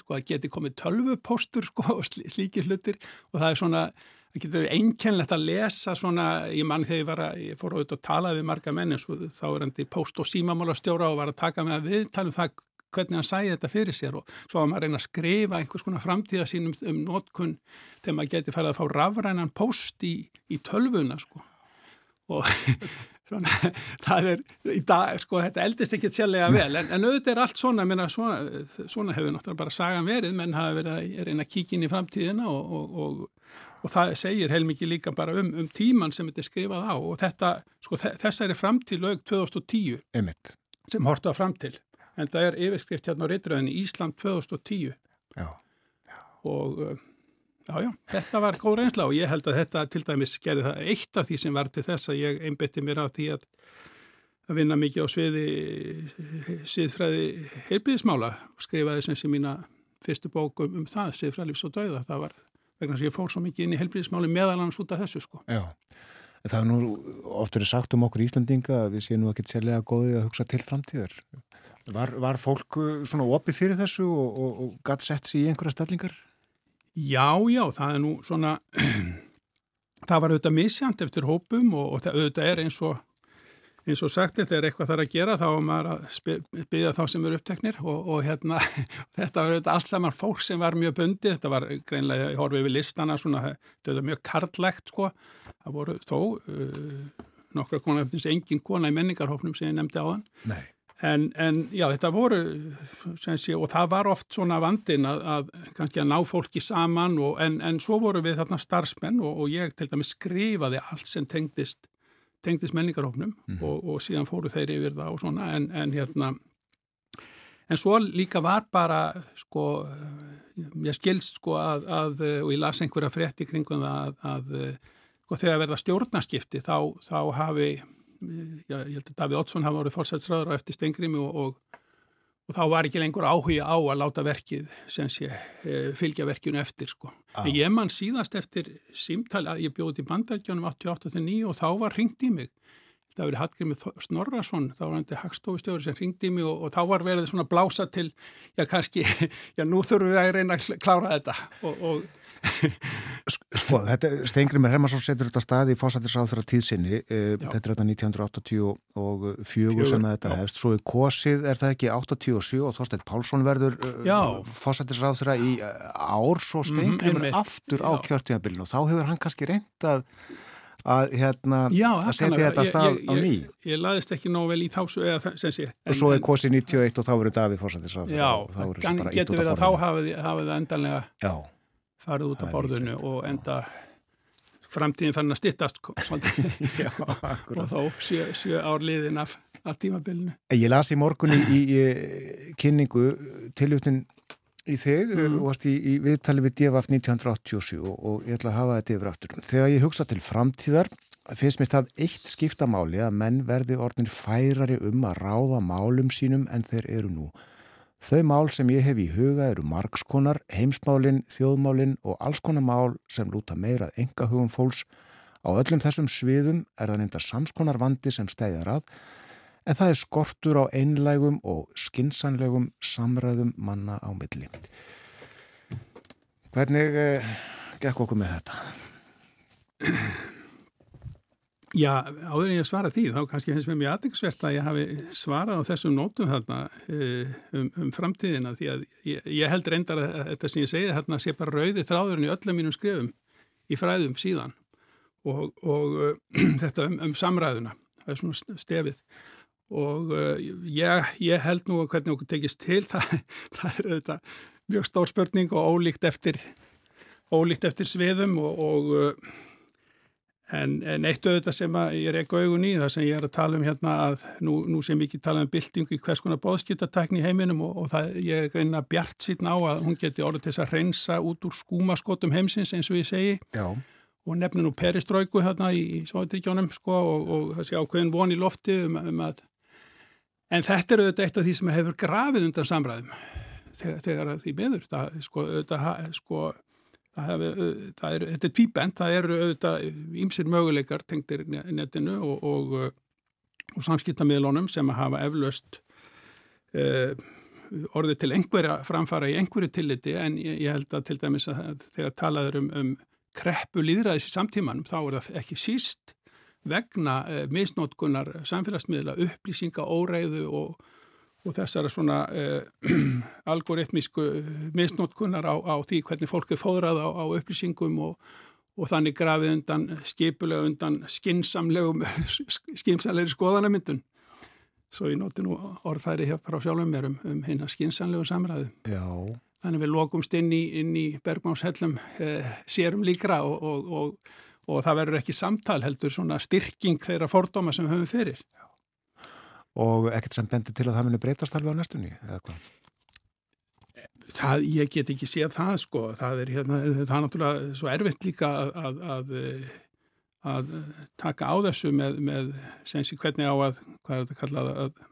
[SPEAKER 24] sko, að geti komið tölvupóstur, sko, og slíkir hlutir og það er svona, það getur verið einkennlegt að lesa svona, ég mann þegar ég var að, ég fór auðvitað að tala við marga menn eins og þá er hann til post og símamála stjóra og var að taka með að viðtala um það hvernig hann sæði þetta fyrir sér og svo var maður að reyna að skrifa einhvers konar framtíða sínum um notkun þegar maður geti farið að fá rafrænan post í, í tölvuna sko. Og *laughs* svona, það er í dag, sko, þetta eldist ekki sérlega vel en, en auðvitað er allt svona, minna, svona, svona hefur náttúrulega bara sagan verið menn hafa verið að reyna að kíkja inn í framtíðina og, og, og, og það segir heilmikið líka bara um, um tíman sem þetta er skrifað á og þetta, sko, þessari framtíð lög 2010
[SPEAKER 10] Einmitt.
[SPEAKER 24] sem hortu að framtíð en það er yfirskrift hérna á reytröðinni Ísland 2010
[SPEAKER 10] já.
[SPEAKER 24] og já, já, þetta var góð reynsla og ég held að þetta til dæmis gerði það eitt af því sem var til þess að ég einbetti mér af því að vinna mikið á sviði siðfræði heilbíðismála og skrifaði sem sem mína fyrstu bókum um það, siðfræðlífs og dauða. Það var vegna sem ég fór svo mikið inn í heilbíðismáli meðalans út af þessu sko.
[SPEAKER 10] Já, það er nú oft verið sagt um okkur Íslandinga að við séum nú ekkert sérlega góðið að hugsa til framtíðar Var, var fólk svona opið fyrir þessu og, og, og gatt sett sér í einhverja stellingar?
[SPEAKER 24] Já, já, það er nú svona, *clears throat* það var auðvitað misjant eftir hópum og, og það auðvitað er eins og, eins og sagt, þetta er eitthvað þar að gera, þá er maður að byggja þá sem eru uppteknir og hérna, *laughs* þetta var auðvitað allt saman fólk sem var mjög bundi, þetta var greinlega, ég horfið við listana, svona, þetta var mjög karlægt, sko, það voru þó uh, nokkra konar, eftir engin kona í menningarhópnum sem ég nefndi á hann.
[SPEAKER 10] Nei
[SPEAKER 24] En, en já, þetta voru, sé, og það var oft svona vandin að, að kannski að ná fólki saman og, en, en svo voru við þarna starfsmenn og, og ég til dæmis skrifaði allt sem tengdist, tengdist menningarhófnum mm -hmm. og, og síðan fóru þeir yfir það og svona en, en hérna, en svo líka var bara, sko, ég skilst sko að, að og ég las einhverja frétti kringum það að, að sko þegar verða stjórnaskipti þá, þá hafi já, ég held að Davíð Oddsson hafa voruð fórsætsræður á eftir stengrimi og, og, og þá var ekki lengur áhuga á að láta verkið sem sé e, fylgja verkinu eftir sko. Ah. Ég mann síðast eftir símtali, ég bjóði í bandargjónum 88-89 og þá var ringt í mig það verið Hallgrimur Snorrason þá var hann til Hagstofustjóður sem ringdi í mig og, og þá var verið svona blása til já kannski, *laughs* já nú þurfum við að reyna að klára þetta og, og
[SPEAKER 10] Sko, þetta, Stengrimur Hermansson setur þetta stað í fósættisáð þeirra tíðsynni, uh, þetta er þetta 1984 sem þetta hefst, svo í kosið er það ekki 87 og Þorstein Pálsson verður fósættisáð þeirra í uh, ár, svo Stengrimur mm -hmm, aftur á kjörtíðanbílinu og þá hefur hann kannski reyndað að, hérna,
[SPEAKER 24] Já,
[SPEAKER 10] að setja þetta stað
[SPEAKER 24] ég,
[SPEAKER 10] á ný.
[SPEAKER 24] Ég, ég laðist ekki nóg vel í þásu eða sem sé.
[SPEAKER 10] En, og svo er kosið 91 og þá verður Davíð fósættisáð.
[SPEAKER 24] Já, það getur verið að þá hafið það endanlega. Já farið út á borðinu og enda framtíðin fann að stittast *laughs* Já, *laughs* og þá sjö, sjö ár liðin af, af tímabilinu.
[SPEAKER 10] Ég las í morgunni í, í kynningu tiljöfnin í þig mm. og varst í, í viðtali við DFF 1987 og, og ég ætla að hafa þetta yfir aftur. Þegar ég hugsa til framtíðar finnst mér það eitt skiptamáli að menn verði orðin færari um að ráða málum sínum en þeir eru nú. Þau mál sem ég hef í huga eru margskonar, heimsmálinn, þjóðmálinn og alls konar mál sem lúta meirað enga hugum fólks. Á öllum þessum sviðum er það nefnda samskonar vandi sem stæðar að, en það er skortur á einlægum og skinsanlegum samræðum manna á milli. Hvernig eh, gekk okkur með þetta?
[SPEAKER 24] Já, áður en ég svara því, þá kannski finnst mér mjög aðeinsvert að ég hafi svarað á þessum nótum þarna um, um framtíðina því að ég, ég held reyndar að þetta sem ég segi þarna sé bara rauði þráðurinn í öllum mínum skrifum í fræðum síðan og, og uh, *clears throat* þetta um, um samræðuna, það er svona stefið. Og uh, ég, ég held nú að hvernig okkur tekist til, *laughs* það, það er auðvitað mjög stór spurning og ólíkt eftir, ólíkt eftir sviðum og, og En, en eitt auðvitað sem ég er ekki augun í, það sem ég er að tala um hérna að nú, nú sem ég ekki tala um byltingu í hvers konar bóðskiptartækni í heiminum og, og það, ég er greina bjart síðan á að hún geti orðið til þess að reynsa út úr skúmaskotum heimsins eins og ég segi
[SPEAKER 10] Já.
[SPEAKER 24] og nefnir nú periströyku hérna í, í Sovjetríkjónum sko og, og það sé ákveðin von í lofti um, um að en þetta er auðvitað eitt af því sem hefur grafið undan samræðum þegar, þegar því meður það sko, auðvitað, sko Það er, þetta er tvíbent, það eru auðvitað ímsir möguleikar tengdir netinu og, og, og samskiptamiðlunum sem að hafa eflaust eh, orðið til einhverja framfara í einhverju tilliti. En ég, ég held að til dæmis að þegar talaður um, um kreppu líðræðis í samtímanum þá er það ekki síst vegna eh, misnótkunar samfélagsmiðla, upplýsinga, óreiðu og og þessara svona uh, *clears throat* algoritmísku misnótkunnar á, á því hvernig fólk er fóðrað á, á upplýsingum og, og þannig grafið undan skipulega undan skinsamlegum *laughs* skinsamlegri skoðanamyndun. Svo ég nóti nú orðfæri hér frá sjálfum mér um, um hérna skinsamlegu samræðu.
[SPEAKER 10] Já.
[SPEAKER 24] þannig við lokumst inn í, í Bergmánshellum eh, sérum líkra og, og, og það verður ekki samtal heldur svona styrking þeirra fordóma sem höfum fyrir. Já
[SPEAKER 10] og ekkert sem bendir til að það muni breytast alveg á næstunni, eða hvað?
[SPEAKER 24] Það, ég get ekki séð það sko, það er, hérna, það er náttúrulega svo erfitt líka að, að, að, taka á þessu með, með sensi hvernig á að, hvað er þetta kallað, að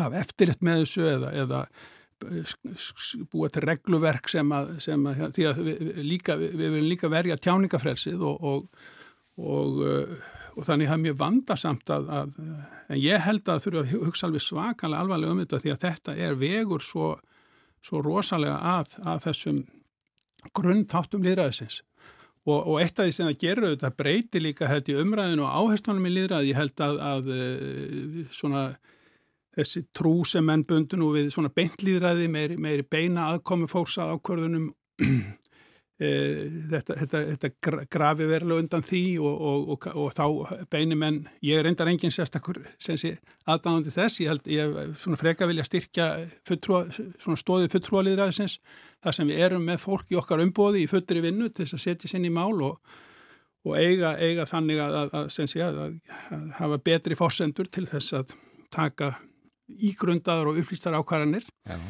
[SPEAKER 24] hafa eftirriðt með þessu eða, eða búa til regluverk sem að, sem að því að við, líka, við viljum líka verja tjáningafrelsið og, og, og og þannig það er mjög vandasamt að, að en ég held að þurfa að hugsa alveg svakalega alvarlega um þetta því að þetta er vegur svo, svo rosalega að, að þessum grunn þáttum líðræðisins og, og eitt af því sem það gerur þetta breyti líka held í umræðinu og áherslanum í líðræði ég held að, að eh, svona þessi trú sem menn bundu nú við svona beintlýðræði meiri, meiri beina aðkomi fólks að ákvörðunum þetta, þetta, þetta grafi verulega undan því og, og, og, og þá beinir menn, ég er reyndar engin sérstakur sem sé aðdáðandi þess, ég held ég svona freka vilja styrkja fulltrúa, svona stóðið fulltrúaliðræðisins þar sem við erum með fólk í okkar umbóði í fullri vinnu til þess að setja sinni í mál og eiga, eiga þannig að, að, að, sé, að hafa betri fórsendur til þess að taka ígrundaður og upplýstar ákvarðanir. Já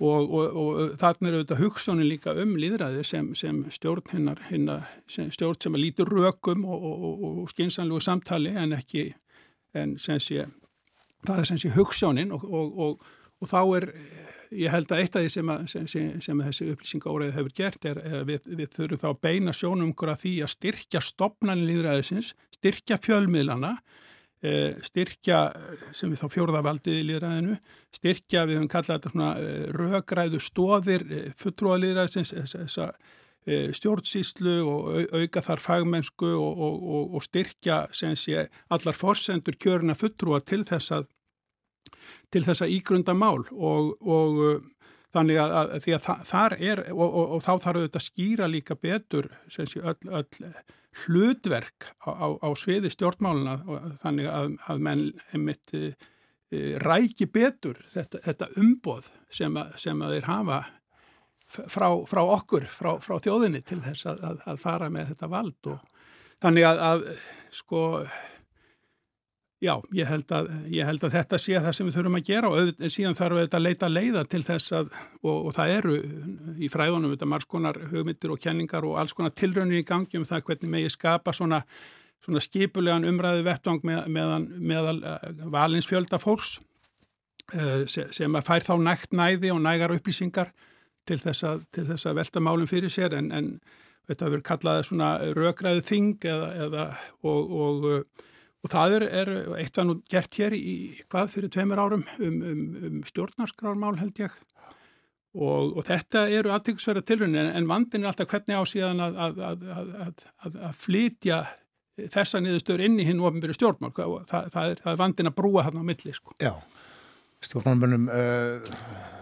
[SPEAKER 24] og, og, og þarna eru þetta hugsánin líka um líðræði sem, sem stjórn hinnar, hinnar sem stjórn sem lítur rökum og, og skinsanlegu samtali en ekki en sem sé það er sem sé hugsánin og þá er ég held að eitt af því sem, að, sem, sem að þessi upplýsingaóriði hefur gert er að við, við þurfum þá að beina sjónum ykkur að því að styrkja stopnarni líðræðisins, styrkja fjölmiðlana Eh, styrkja, sem við þá fjórðavaldið í liðræðinu, styrkja við höfum kallað þetta svona eh, rögræðu stóðir eh, fulltrúaliðræðsins þessa stjórnsýslu og auka þar fagmennsku og, og, og, og styrkja sé, allar forsendur kjörina fulltrúa til þess að til þess að ígrunda mál og þannig að, að því að þar er og þá þarf auðvitað að skýra líka betur sé, öll, öll hlutverk á, á, á sviði stjórnmáluna þannig að, að menn einmitt e, ræki betur þetta, þetta umboð sem, a, sem að þeir hafa frá, frá okkur, frá, frá þjóðinni til þess að, að fara með þetta vald og þannig að sko Já, ég held, að, ég held að þetta sé það sem við þurfum að gera og síðan þarf við að leita leiða til þess að, og, og það eru í fræðunum þetta margs konar hugmyndir og kenningar og alls konar tilraunir í gangi um það hvernig megi skapa svona, svona skipulegan umræðu vettvang með, meðan, meðal uh, valins fjölda fólks uh, sem að fær þá nægt næði og nægar upplýsingar til þess að, til þess að velta málum fyrir sér en, en þetta verður kallaði svona rökræðu þing eða, eða og, og Og það er, er eitt að nú gert hér í hvað fyrir tveimur árum um, um, um stjórnarskrármál held ég og, og þetta eru aðtækksverða tilrunni en, en vandin er alltaf hvernig á síðan að, að, að, að flytja þessa niðurstöður inn í hinn ofinbyrju stjórnmál. Það, það, er, það er vandin að brúa hann á milli sko.
[SPEAKER 10] Já, stjórnmálmennum, uh,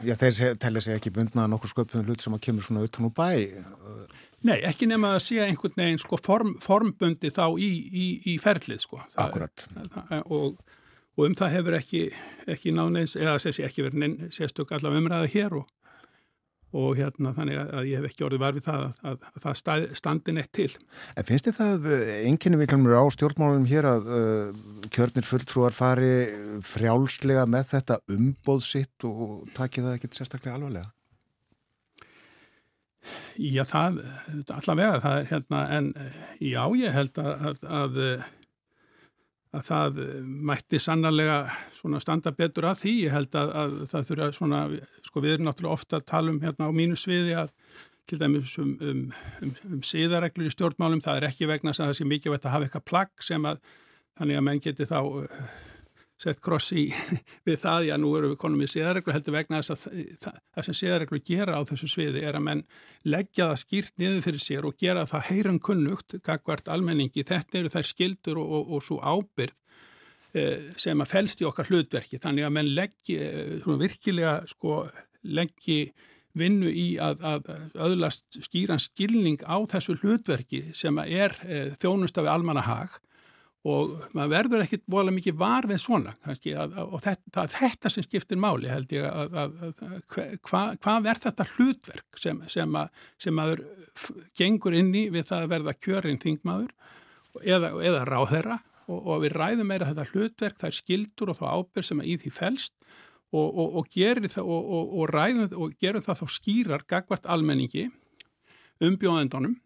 [SPEAKER 10] já þeir telja sig ekki bundna nokkur sköpum hlut sem að kemur svona utan úr bæ og
[SPEAKER 24] Nei, ekki nema að sé einhvern veginn sko form, formbundi þá í, í, í ferlið sko.
[SPEAKER 10] Akkurat.
[SPEAKER 24] Og, og um það hefur ekki, ekki náneins, eða þessi ekki verið sérstök allavega umræða hér og, og hérna þannig að ég hef ekki orðið varfið það að, að, að það stað, standi neitt til.
[SPEAKER 10] En finnst þið það einnkynni viklumur á stjórnmálunum hér að uh, kjörnir fulltrúar fari frjálslega með þetta umbóð sitt og takið það ekkit sérstaklega alvarlega?
[SPEAKER 24] Já, það, allavega, það er hérna, en já, ég held að, að, að, að það mætti sannarlega svona standa betur að því, ég held að það þurfa svona, sko við erum náttúrulega ofta að tala um hérna á mínu sviði að til dæmis um, um, um, um síðareglur í stjórnmálum, það er ekki vegna að það sé mikið veit að hafa eitthvað plagg sem að þannig að menn geti þá sett krossi *laughs* við það, já nú erum við konum í séðareglu heldur vegna þess að það, það sem séðareglu gera á þessu sviði er að menn leggja það skýrt niður fyrir sér og gera það heyran kunnugt, gagvart almenningi, þetta eru þær skildur og, og, og svo ábyrð eh, sem að fælst í okkar hlutverki, þannig að menn leggji, eh, virkilega sko, leggji vinnu í að, að öðlast skýran skilning á þessu hlutverki sem er eh, þjónust af almannahag og maður verður ekkit volið mikið var við svona kannski, að, og þetta, þetta sem skiptir máli held ég að, að hvað hva er þetta hlutverk sem, sem, að, sem maður gengur inn í við það að verða kjörinn þingmaður eða, eða ráðherra? Og, og við ræðum meira þetta hlutverk, það er skildur og þá ábyrg sem að í því fælst og, og, og gerum það þá skýrar gagvart almenningi umbjóðendunum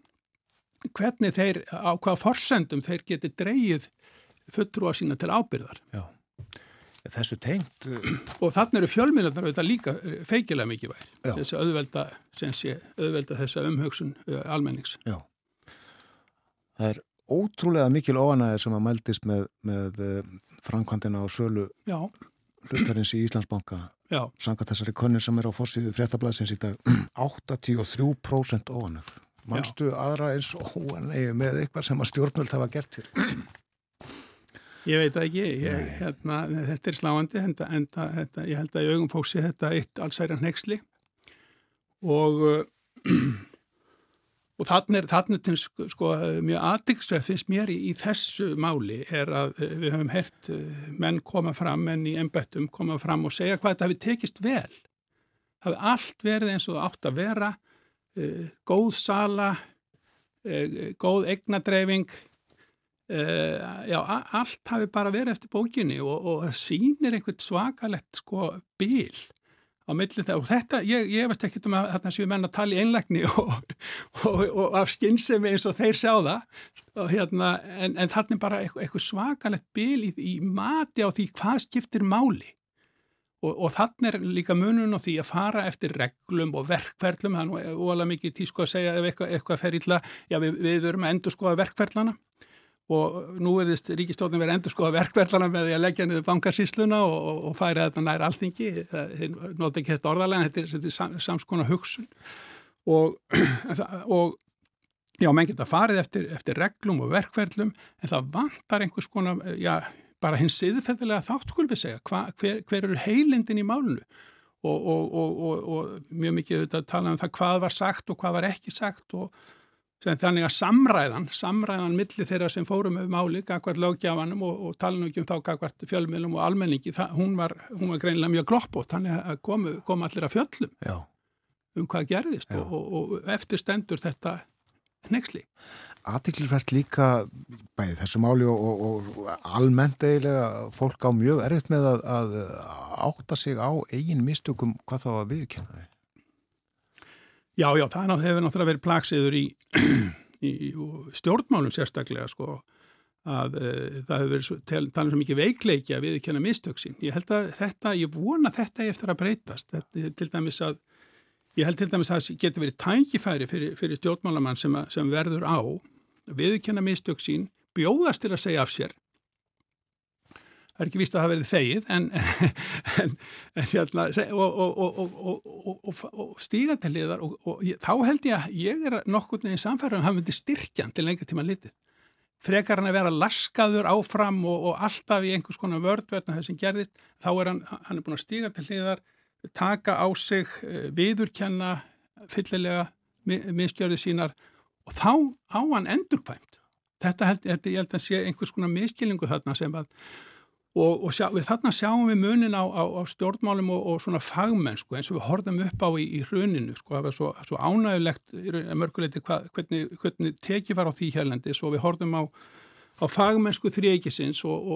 [SPEAKER 24] hvernig þeir, á hvaða forsendum þeir geti dreyið fulltrúa sína til ábyrðar.
[SPEAKER 10] Já, þessu tengt.
[SPEAKER 24] Uh, Og þannig eru fjölmiðlarnar auðvitað líka uh, feikilega mikið væri. Þessi auðvelda, sé, auðvelda þessa umhugsun uh, almennings.
[SPEAKER 10] Já, það er ótrúlega mikil óanæðir sem að mældist með, með framkvæmdina og sölu Já. hlutarins í Íslandsbanka. Sanga þessari konir sem er á fórsíðu fréttablaðsins í dag *clears throat* 83% óanæð. Manstu aðra eins óanægi með eitthvað sem að stjórnvöld hafa gert hér?
[SPEAKER 24] Ég veit ekki, ég, hérna, þetta er sláandi, en, þetta, ég held að í augum fóksi þetta eitt allsæra nexli og, *clears throat* Og þannig er, sko, mjög aðdyggsveð finnst mér í, í þessu máli er að eh, við höfum hert eh, menn koma fram, menn í embettum koma fram og segja hvað þetta hefur tekist vel. Það hefur allt verið eins og það átt að vera, góð sala, uh, góð egnadreifing, uh, já, allt hafi bara verið eftir bókinni og, það sýnir einhvern svakalett sko bíl á milli það og þetta, ég, ég veist ekki um að þarna séu menn að tala í einlægni *laughs* og, og, og af skinnsemi eins og þeir sjá það. Hérna, en, en þarna er bara eitthvað, eitthvað svakalett bil í, í mati á því hvað skiptir máli og, og þarna er líka munun á því að fara eftir reglum og verkferðlum, það er óalega mikið tísko að segja ef eitthvað, eitthvað fer illa, já við, við erum að endur skoða verkferðlana og nú er þess ríkistóðin verið endur skoða verkverðlana með því að leggja niður bankarsýsluna og, og, og færa þetta nær alþingi. Það nota ekki þetta orðalega þetta er, þetta er sam, samskona hugsun. Og, já, menn geta farið eftir, eftir reglum og verkverðlum en það vantar einhvers konar, já, bara hins siðferðilega þátt skulum við segja, Hva, hver, hver eru heilindin í málunu og mjög mikið þetta tala um það hvað var sagt og hvað var ekki sagt og Þannig að samræðan, samræðan millir þeirra sem fórum með máli, gagvart lögjafanum og, og tala nú ekki um þá gagvart fjölmiðlum og almenningi, það, hún, var, hún var greinilega mjög gloppótt, þannig að komu, komu allir að fjöllum
[SPEAKER 10] Já.
[SPEAKER 24] um hvað gerðist og, og, og eftir stendur þetta nexli.
[SPEAKER 10] Aðtiklifrært líka bæði þessu máli og almennt eiginlega fólk á mjög erfitt með að, að átta sig á eigin mistökum hvað þá að viðkynna þau.
[SPEAKER 24] Já, já, það hefur náttúrulega verið plaksiður í, *clears throat* í, í stjórnmálum sérstaklega sko að e, það hefur verið talað svo mikið veikleikja við að kenna mistöksin. Ég held að þetta, ég vona þetta eftir að breytast. Þetta, til dæmis að, ég held til dæmis að það getur verið tækifæri fyrir, fyrir stjórnmálamann sem, sem verður á við að kenna mistöksin, bjóðast til að segja af sér. Það er ekki víst að það verið þegið en, en, en hérna og, og, og, og stíga til liðar og þá held ég að ég er nokkur með samfærðum að hann myndi styrkjan til lengur tíma litið. Frekar hann að vera laskaður áfram og alltaf í einhvers konar vördverðna þess sem gerðist, þá er hann hann er búin að stíga til liðar taka á sig, eh, viðurkenna fyllilega miskjörði sínar og þá á hann endurkvæmt. Þetta held ég held að sé einhvers konar miskilningu þarna sem að og, og sjá, við, þarna sjáum við munin á, á, á stjórnmálum og, og svona fagmennsku eins og við horfum upp á í, í hruninu sko, það var svo, svo ánægulegt mörguleiti hvernig, hvernig tekið var á því hérlendi svo við horfum á, á fagmennsku þriegisins og,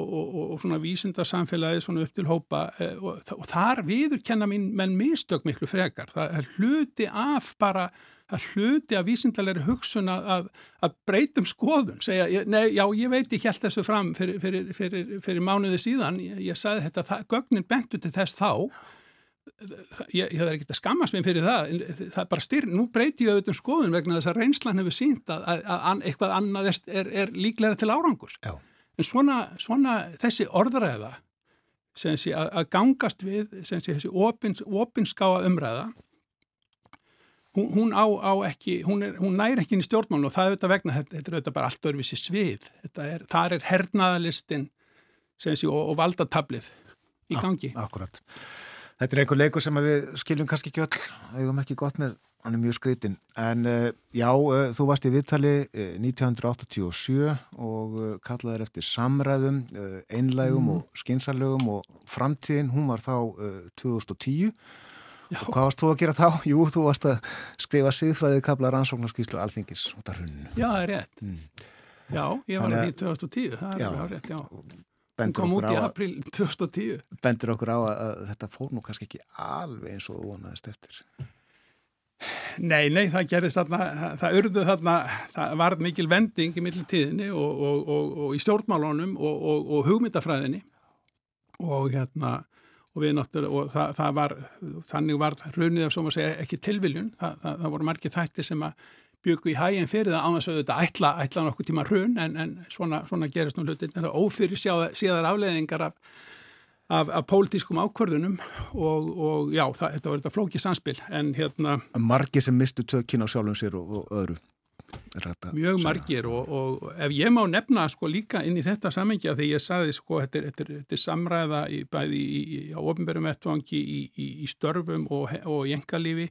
[SPEAKER 24] og svona vísindarsamfélagi svona upp til hópa e, og þar viður kenna mín menn mistök miklu frekar, það er hluti af bara að hluti að vísindalegri hugsun að, að breytum skoðun, segja, nei, já, ég veit ég held þessu fram fyrir, fyrir, fyrir, fyrir mánuði síðan, ég, ég sagði þetta, það, gögnin bentu til þess þá, ég, ég er ekki að skammast mér fyrir það, það er bara styrn, nú breyti ég auðvitað um skoðun vegna þess að reynslan hefur sínt að, að, að eitthvað annað er, er, er líklega til árangurs. Já. En svona, svona þessi orðræða, sem sé að gangast við, sem sé þessi opins, opinskáa umræða, hún, hún á, á ekki, hún, er, hún næri ekki inn í stjórnmálun og það er auðvitað vegna, þetta, þetta er auðvitað bara allt öðruvísi svið, er, þar er hernaðalistin sé, og, og valdatablið í gangi.
[SPEAKER 10] A, akkurat. Þetta er einhver leikur sem við skiljum kannski ekki öll, eigum ekki gott með, hann er mjög skrítin. En uh, já, uh, þú varst í viðtali uh, 1987 og kallaður eftir samræðum, einlægum mm. og skinsalögum og framtíðin, hún var þá 2010 Já. Og hvað varst þú að gera þá? Jú, þú varst að skrifa síðfræðið kabla rannsóknarskíslu alþingis út af hruninu.
[SPEAKER 24] Já, það er rétt. Mm. Já, ég var að því 2010, það er rétt, já. Hún kom út í april 2010.
[SPEAKER 10] Bendur okkur á að, að þetta fór nú kannski ekki alveg eins og vonaðist eftir.
[SPEAKER 24] Nei, nei, það gerðist þarna, það urðu þarna, það var mikil vending í mittiltíðinni og, og, og, og í stjórnmálunum og hugmyndafræðinni og hérna og og það, það var þannig var raunið af, svo maður segja, ekki tilviljun. Það, það, það voru margir þættir sem að byggu í hæginn fyrir það ánast að þetta ætla, ætla nokkuð tíma raun, en, en svona, svona gerist nú hlutin, þetta ófyrir síðar afleðingar af, af, af pólitískum ákvörðunum og, og já, þetta var þetta flókið samspil, en hérna
[SPEAKER 10] Margir sem mistu tökkin á sjálfum sér og, og öðru
[SPEAKER 24] Mjög margir og, og ef ég má nefna sko líka inn í þetta samengja þegar ég saði sko þetta er, þetta er, þetta er samræða í, bæði í, í, á ofnbærum vettvangi í, í störfum og, og í engalífi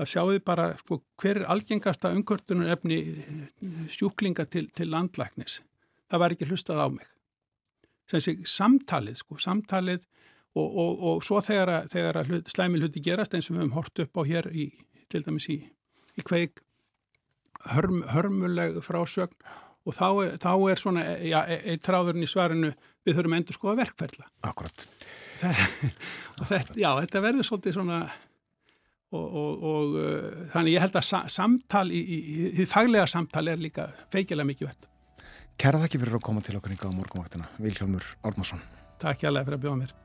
[SPEAKER 24] að þið bara sko, hver er algengasta umkvörtunum efni sjúklinga til, til landlæknis. Það var ekki hlustað á mig. Þessi samtalið, sko, samtalið og, og, og svo þegar, að, þegar að hlut, slæmi hluti gerast eins og við höfum hort upp á hér í, til dæmis í, í kveik hörm, hörmuleg frásögn og þá, þá er svona, já, eitt tráðurinn í svarinu við þurfum endur skoða verkferðla.
[SPEAKER 10] Akkurat.
[SPEAKER 24] Þetta, já, þetta verður svolítið svona og, og, og uh, þannig ég held að sa, samtal, í, í, í faglega samtal er líka feikilega mikið vett.
[SPEAKER 10] Kæra þakki fyrir að koma til okkar í gáða morgunvaktina, Vilhjálmur Árnason.
[SPEAKER 24] Takk hjálpa fyrir að bjóða mér.